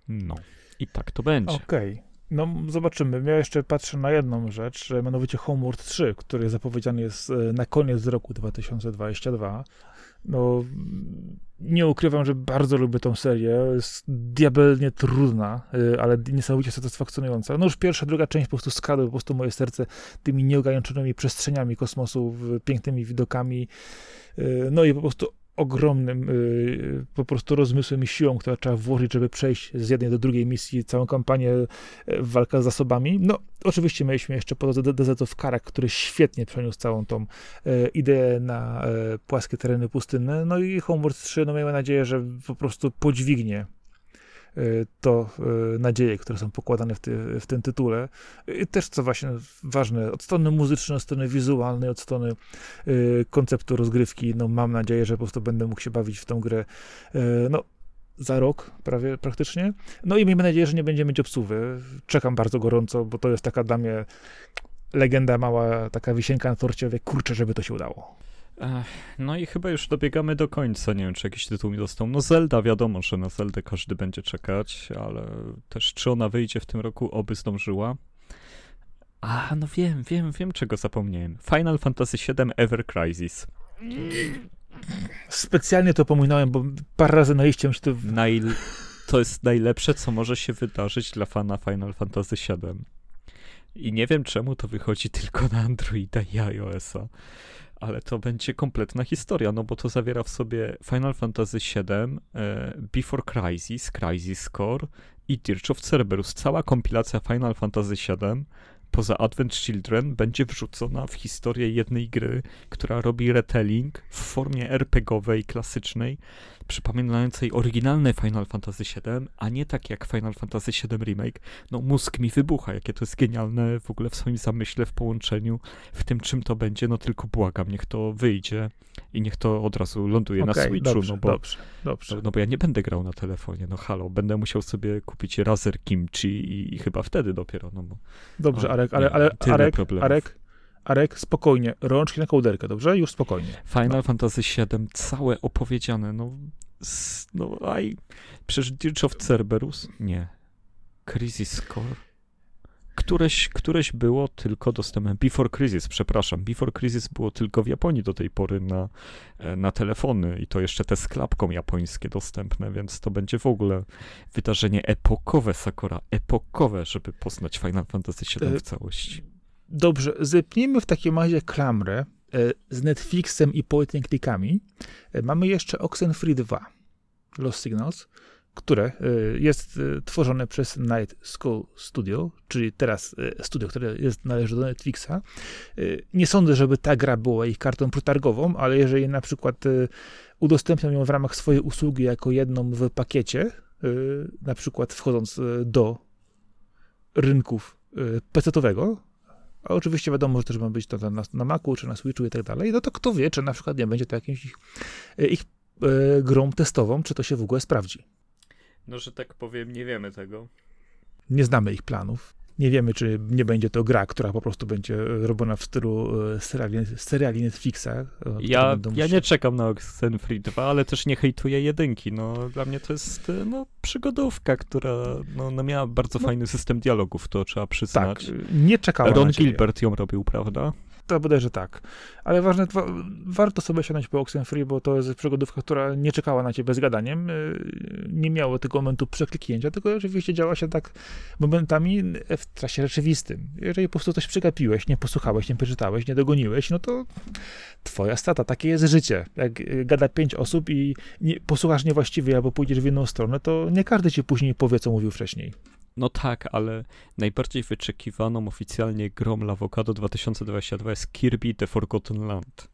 No i tak to będzie. Okej. Okay. No, zobaczymy. Ja jeszcze patrzę na jedną rzecz, mianowicie Homeworld 3, który zapowiedziany jest e, na koniec roku 2022. no, nie ukrywam, że bardzo lubię tą serię. Jest diabelnie trudna, y, ale niesamowicie satysfakcjonująca. No już pierwsza, druga część po prostu skradły po prostu moje serce tymi nieograniczonymi przestrzeniami kosmosu, pięknymi widokami. Y, no i po prostu ogromnym y, po prostu rozmysłem i siłą, która trzeba włożyć, żeby przejść z jednej do drugiej misji, całą kampanię y, walka z zasobami. No, oczywiście mieliśmy jeszcze po drodze w Karak, który świetnie przeniósł całą tą y, ideę na płaskie tereny pustynne. No i Homeworld 3, no miejmy nadzieję, że po prostu podźwignie Y, to y, nadzieje, które są pokładane w, ty, w tym tytule. I też, co właśnie ważne, od strony muzycznej, od strony wizualnej, od strony y, konceptu rozgrywki, no mam nadzieję, że po prostu będę mógł się bawić w tą grę, no za rok prawie praktycznie. No i miejmy nadzieję, że nie będziemy mieć obsuwy. Czekam bardzo gorąco, bo to jest taka dla mnie legenda mała, taka wisienka na torcie, wie, kurczę, żeby to się udało. No i chyba już dobiegamy do końca. Nie wiem, czy jakiś tytuł mi został. No Zelda, wiadomo, że na Zeldę każdy będzie czekać, ale też czy ona wyjdzie w tym roku, oby zdążyła. A, no wiem, wiem, wiem, czego zapomniałem. Final Fantasy VII Ever Crisis. Specjalnie to pominąłem, bo parę razy na liście się to... Najl... To jest najlepsze, co może się wydarzyć dla fana Final Fantasy VII. I nie wiem, czemu to wychodzi tylko na Androida i iOS-a ale to będzie kompletna historia, no bo to zawiera w sobie Final Fantasy VII, e, Before Crisis, Crisis Core i Dirge of Cerberus. Cała kompilacja Final Fantasy VII poza Advent Children będzie wrzucona w historię jednej gry, która robi retelling w formie RPGowej, klasycznej, przypominającej oryginalne Final Fantasy VII, a nie tak jak Final Fantasy VII Remake. No mózg mi wybucha, jakie to jest genialne w ogóle w swoim zamyśle, w połączeniu, w tym czym to będzie, no tylko błagam, niech to wyjdzie i niech to od razu ląduje okay, na Switchu, dobrze, no bo, dobrze, dobrze. No, no, bo ja nie będę grał na telefonie, no halo, będę musiał sobie kupić Razer Kimchi i, i chyba wtedy dopiero, no bo... Dobrze, Arek, ale, ale Arek, Arek, Arek, spokojnie, rączki na kołderkę, dobrze? Już spokojnie. Final no. Fantasy VII, całe opowiedziane, no, no, aj, przecież Dirge of Cerberus? Nie. Crisis Core? Któreś, któreś było tylko dostępne. Before Crisis, przepraszam. Before Crisis było tylko w Japonii do tej pory na, e, na telefony i to jeszcze te z klapką japońskie dostępne, więc to będzie w ogóle wydarzenie epokowe Sakura. Epokowe, żeby poznać Final Fantasy VII w e, całości. Dobrze, zepnijmy w takim razie klamrę e, z Netflixem i point clickami. Mamy jeszcze Oxenfree 2, Lost Signals które y, jest tworzone przez Night School Studio, czyli teraz studio, które jest, należy do Netflixa. Nie sądzę, żeby ta gra była ich kartą przetargową, ale jeżeli na przykład udostępnią ją w ramach swojej usługi jako jedną w pakiecie, na przykład wchodząc do rynków PC-owego, a oczywiście wiadomo, że też ma być to na, na Macu, czy na Switchu i tak dalej, no to kto wie, czy na przykład nie będzie to jakimś ich, ich grą testową, czy to się w ogóle sprawdzi. No, że tak powiem, nie wiemy tego. Nie znamy ich planów. Nie wiemy, czy nie będzie to gra, która po prostu będzie robiona w stylu e, seriali, seriali Netflixa. E, ja, ja nie czekam na Oxenfree 2, ale też nie hejtuję jedynki. No, dla mnie to jest e, no, przygodówka, która no, no miała bardzo no, fajny system dialogów, to trzeba przyznać. Tak, nie czekałem Ron Gilbert ją robił, prawda? To bodajże tak. Ale ważne, warto sobie siąść po Oxenfree, bo to jest przygodówka, która nie czekała na ciebie z gadaniem. Y, nie miało tego momentu przekliknięcia, tylko oczywiście działa się tak momentami w czasie rzeczywistym. Jeżeli po prostu coś przegapiłeś, nie posłuchałeś, nie przeczytałeś, nie dogoniłeś, no to twoja strata. Takie jest życie. Jak y, gada pięć osób i nie, posłuchasz niewłaściwie albo pójdziesz w inną stronę, to nie każdy ci później powie, co mówił wcześniej. No tak, ale najbardziej wyczekiwaną oficjalnie grą Lawokado 2022 jest Kirby The Forgotten Land.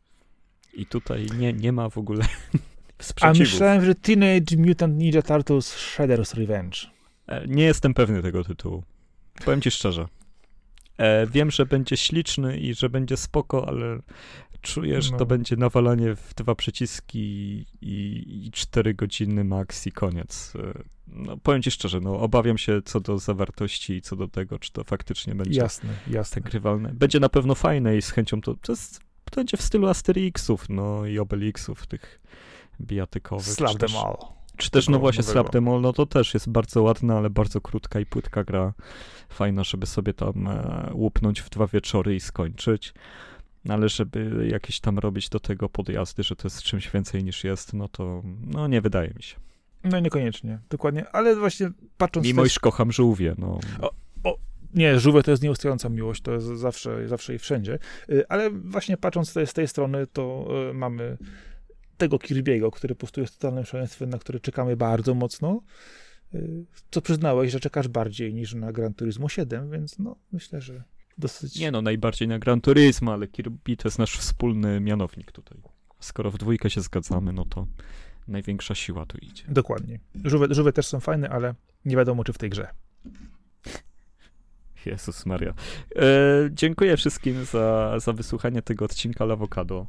I tutaj nie, nie ma w ogóle <laughs> A myślałem, że Teenage Mutant Ninja Turtles Shredder's Revenge. E, nie jestem pewny tego tytułu. Powiem ci szczerze. E, wiem, że będzie śliczny i że będzie spoko, ale czuję, że no. to będzie nawalanie w dwa przyciski i, i 4 godziny max i koniec. E, no, powiem ci szczerze, no, obawiam się co do zawartości i co do tego, czy to faktycznie będzie jasne, jasne. grywalne. Będzie na pewno fajne i z chęcią to, to, jest, to będzie w stylu Asterixów, no i Obelixów, tych bijatykowych. Slap them all. Czy też, no właśnie, Slap them all, no to też jest bardzo ładna, ale bardzo krótka i płytka gra. Fajna, żeby sobie tam e, łupnąć w dwa wieczory i skończyć. ale żeby jakieś tam robić do tego podjazdy, że to jest czymś więcej niż jest, no to no nie wydaje mi się. No niekoniecznie, dokładnie, ale właśnie patrząc... Mimo iż kocham żółwie, no. O, o, nie, żółwie to jest nieustająca miłość, to jest zawsze, zawsze i wszędzie, y, ale właśnie patrząc z tej, z tej strony, to y, mamy tego Kirby'ego, który po prostu jest totalnym szaleństwem, na który czekamy bardzo mocno, y, co przyznałeś, że czekasz bardziej niż na Gran Turismo 7, więc no, myślę, że dosyć... Nie no, najbardziej na Gran Turismo, ale Kirby to jest nasz wspólny mianownik tutaj. Skoro w dwójkę się zgadzamy, no to największa siła tu idzie. Dokładnie. Żółwie, żółwie też są fajne, ale nie wiadomo, czy w tej grze. Jezus Maria. E, dziękuję wszystkim za, za wysłuchanie tego odcinka Lawokado.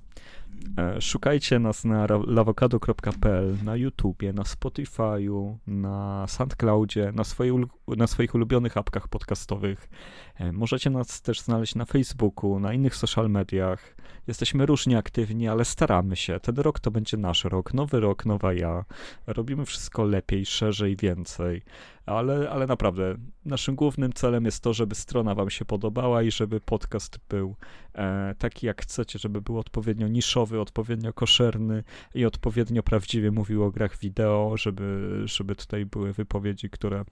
E, szukajcie nas na lawokado.pl, na YouTubie, na Spotify'u, na SoundCloudzie, na, swoje, na swoich ulubionych apkach podcastowych. E, możecie nas też znaleźć na Facebooku, na innych social mediach. Jesteśmy różnie aktywni, ale staramy się. Ten rok to będzie nasz rok, nowy rok, nowa ja. Robimy wszystko lepiej, szerzej, więcej. Ale, ale naprawdę, naszym głównym celem jest to, żeby strona Wam się podobała i żeby podcast był e, taki, jak chcecie, żeby był odpowiednio niszowy, odpowiednio koszerny i odpowiednio prawdziwie mówił o grach wideo, żeby, żeby tutaj były wypowiedzi, które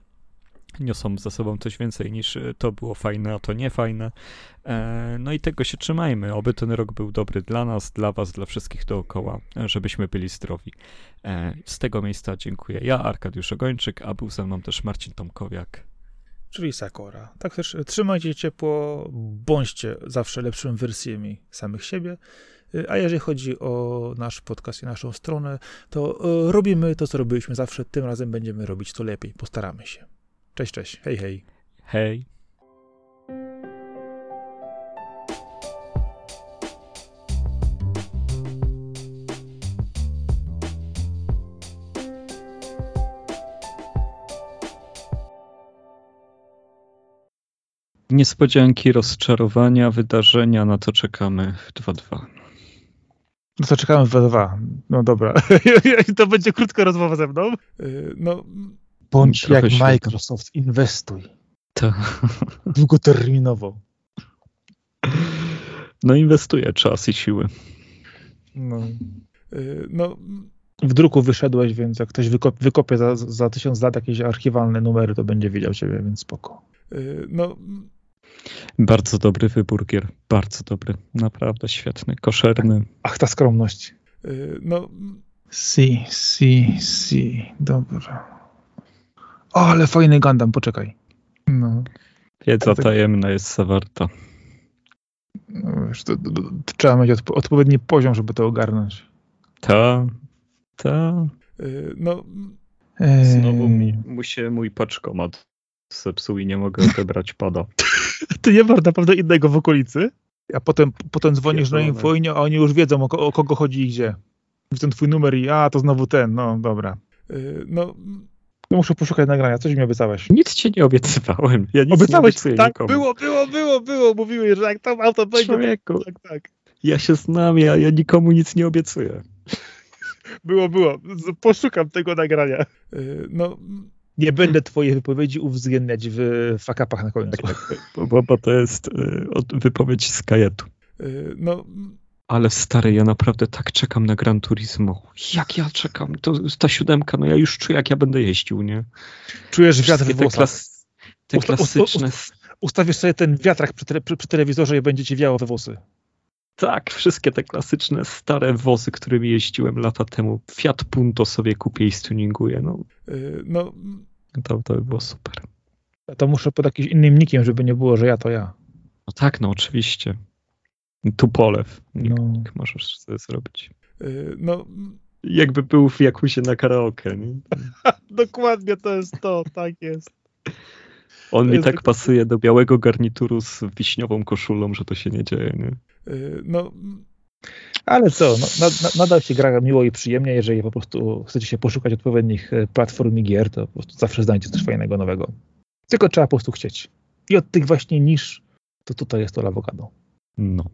niosą za sobą coś więcej niż e, to było fajne, a to nie fajne. E, no i tego się trzymajmy. Oby ten rok był dobry dla nas, dla was, dla wszystkich dookoła, e, żebyśmy byli zdrowi. Z tego miejsca dziękuję ja, Arkadiusz Ogończyk, a był ze mną też Marcin Tomkowiak. Czyli Sakora. Tak też trzymajcie ciepło, bądźcie zawsze lepszymi wersjami samych siebie. A jeżeli chodzi o nasz podcast i naszą stronę, to robimy to, co robiliśmy zawsze. Tym razem będziemy robić to lepiej. Postaramy się. Cześć, cześć. Hej, hej. Hej. Niespodzianki, rozczarowania, wydarzenia, na to czekamy w 2.2. No to czekamy w 2.2. No dobra. <laughs> to będzie krótka rozmowa ze mną. Y, no, Bądź Trochę jak Microsoft, inwestuj. To. Długoterminowo. No inwestuję czas i siły. No. Y, no, w druku wyszedłeś, więc jak ktoś wykop, wykopie za, za tysiąc lat jakieś archiwalne numery, to będzie widział ciebie, więc spoko. Y, no. Bardzo dobry wybór gier. Bardzo dobry. Naprawdę świetny. Koszerny. Ach, ta skromność. Y, no. Si, si, si. Dobra. O, ale fajny Gundam, poczekaj. No. Wiedza tak... tajemna jest zawarta. No, wiesz, to, to, to, trzeba mieć odpo odpowiedni poziom, żeby to ogarnąć. Ta, ta. Yy, no. Yy... Znowu mi, mu się mój paczkomat zepsuł i nie mogę odebrać pada. <laughs> Ty nie masz naprawdę innego w okolicy? A potem, potem dzwonisz na info a oni już wiedzą o, o kogo chodzi i gdzie. Widzą twój numer i a, to znowu ten, no dobra. Yy, no, no muszę poszukać nagrania, coś mi obiecałeś. Nic ci nie obiecywałem. Ja nic obiecałeś, nie tak? Nikomu. Było, było, było, było. Mówiłeś, że jak tam auto będzie... Człowieku, tak, tak. Ja się znam, ja, ja nikomu nic nie obiecuję. Było, było. Poszukam tego nagrania. Y, no, nie będę twojej wypowiedzi uwzględniać w fakapach na końcu. Tak, bo, bo to jest y, wypowiedź z kajetu. Y, no, ale stary, ja naprawdę tak czekam na Gran Turismo. Jak ja czekam? To ta siódemka, no ja już czuję, jak ja będę jeździł, nie? Czujesz wiatr w włosach. Te, klas te klasyczne... ustawisz sobie ten wiatrak przy, te, przy telewizorze i będzie ci wiało we włosy. Tak, wszystkie te klasyczne, stare wozy, którymi jeździłem lata temu. Fiat Punto sobie kupię i stuninguję. No, yy, no to, to by było super. To muszę pod jakimś innym nikiem, żeby nie było, że ja to ja. No tak, no oczywiście. Tupolew. No. możesz sobie zrobić. Yy, no. Jakby był w Jakusie na karaoke. Nie? <laughs> Dokładnie to jest to, tak jest. On to mi jest tak pasuje do białego garnituru z wiśniową koszulą, że to się nie dzieje. Nie? Yy, no. Ale co, no, na, na, nadal się gra miło i przyjemnie, jeżeli po prostu chcecie się poszukać odpowiednich e, platform i gier, to po prostu zawsze znajdziecie coś fajnego, nowego. Tylko trzeba po prostu chcieć. I od tych właśnie niż, to tutaj jest to awokado. No.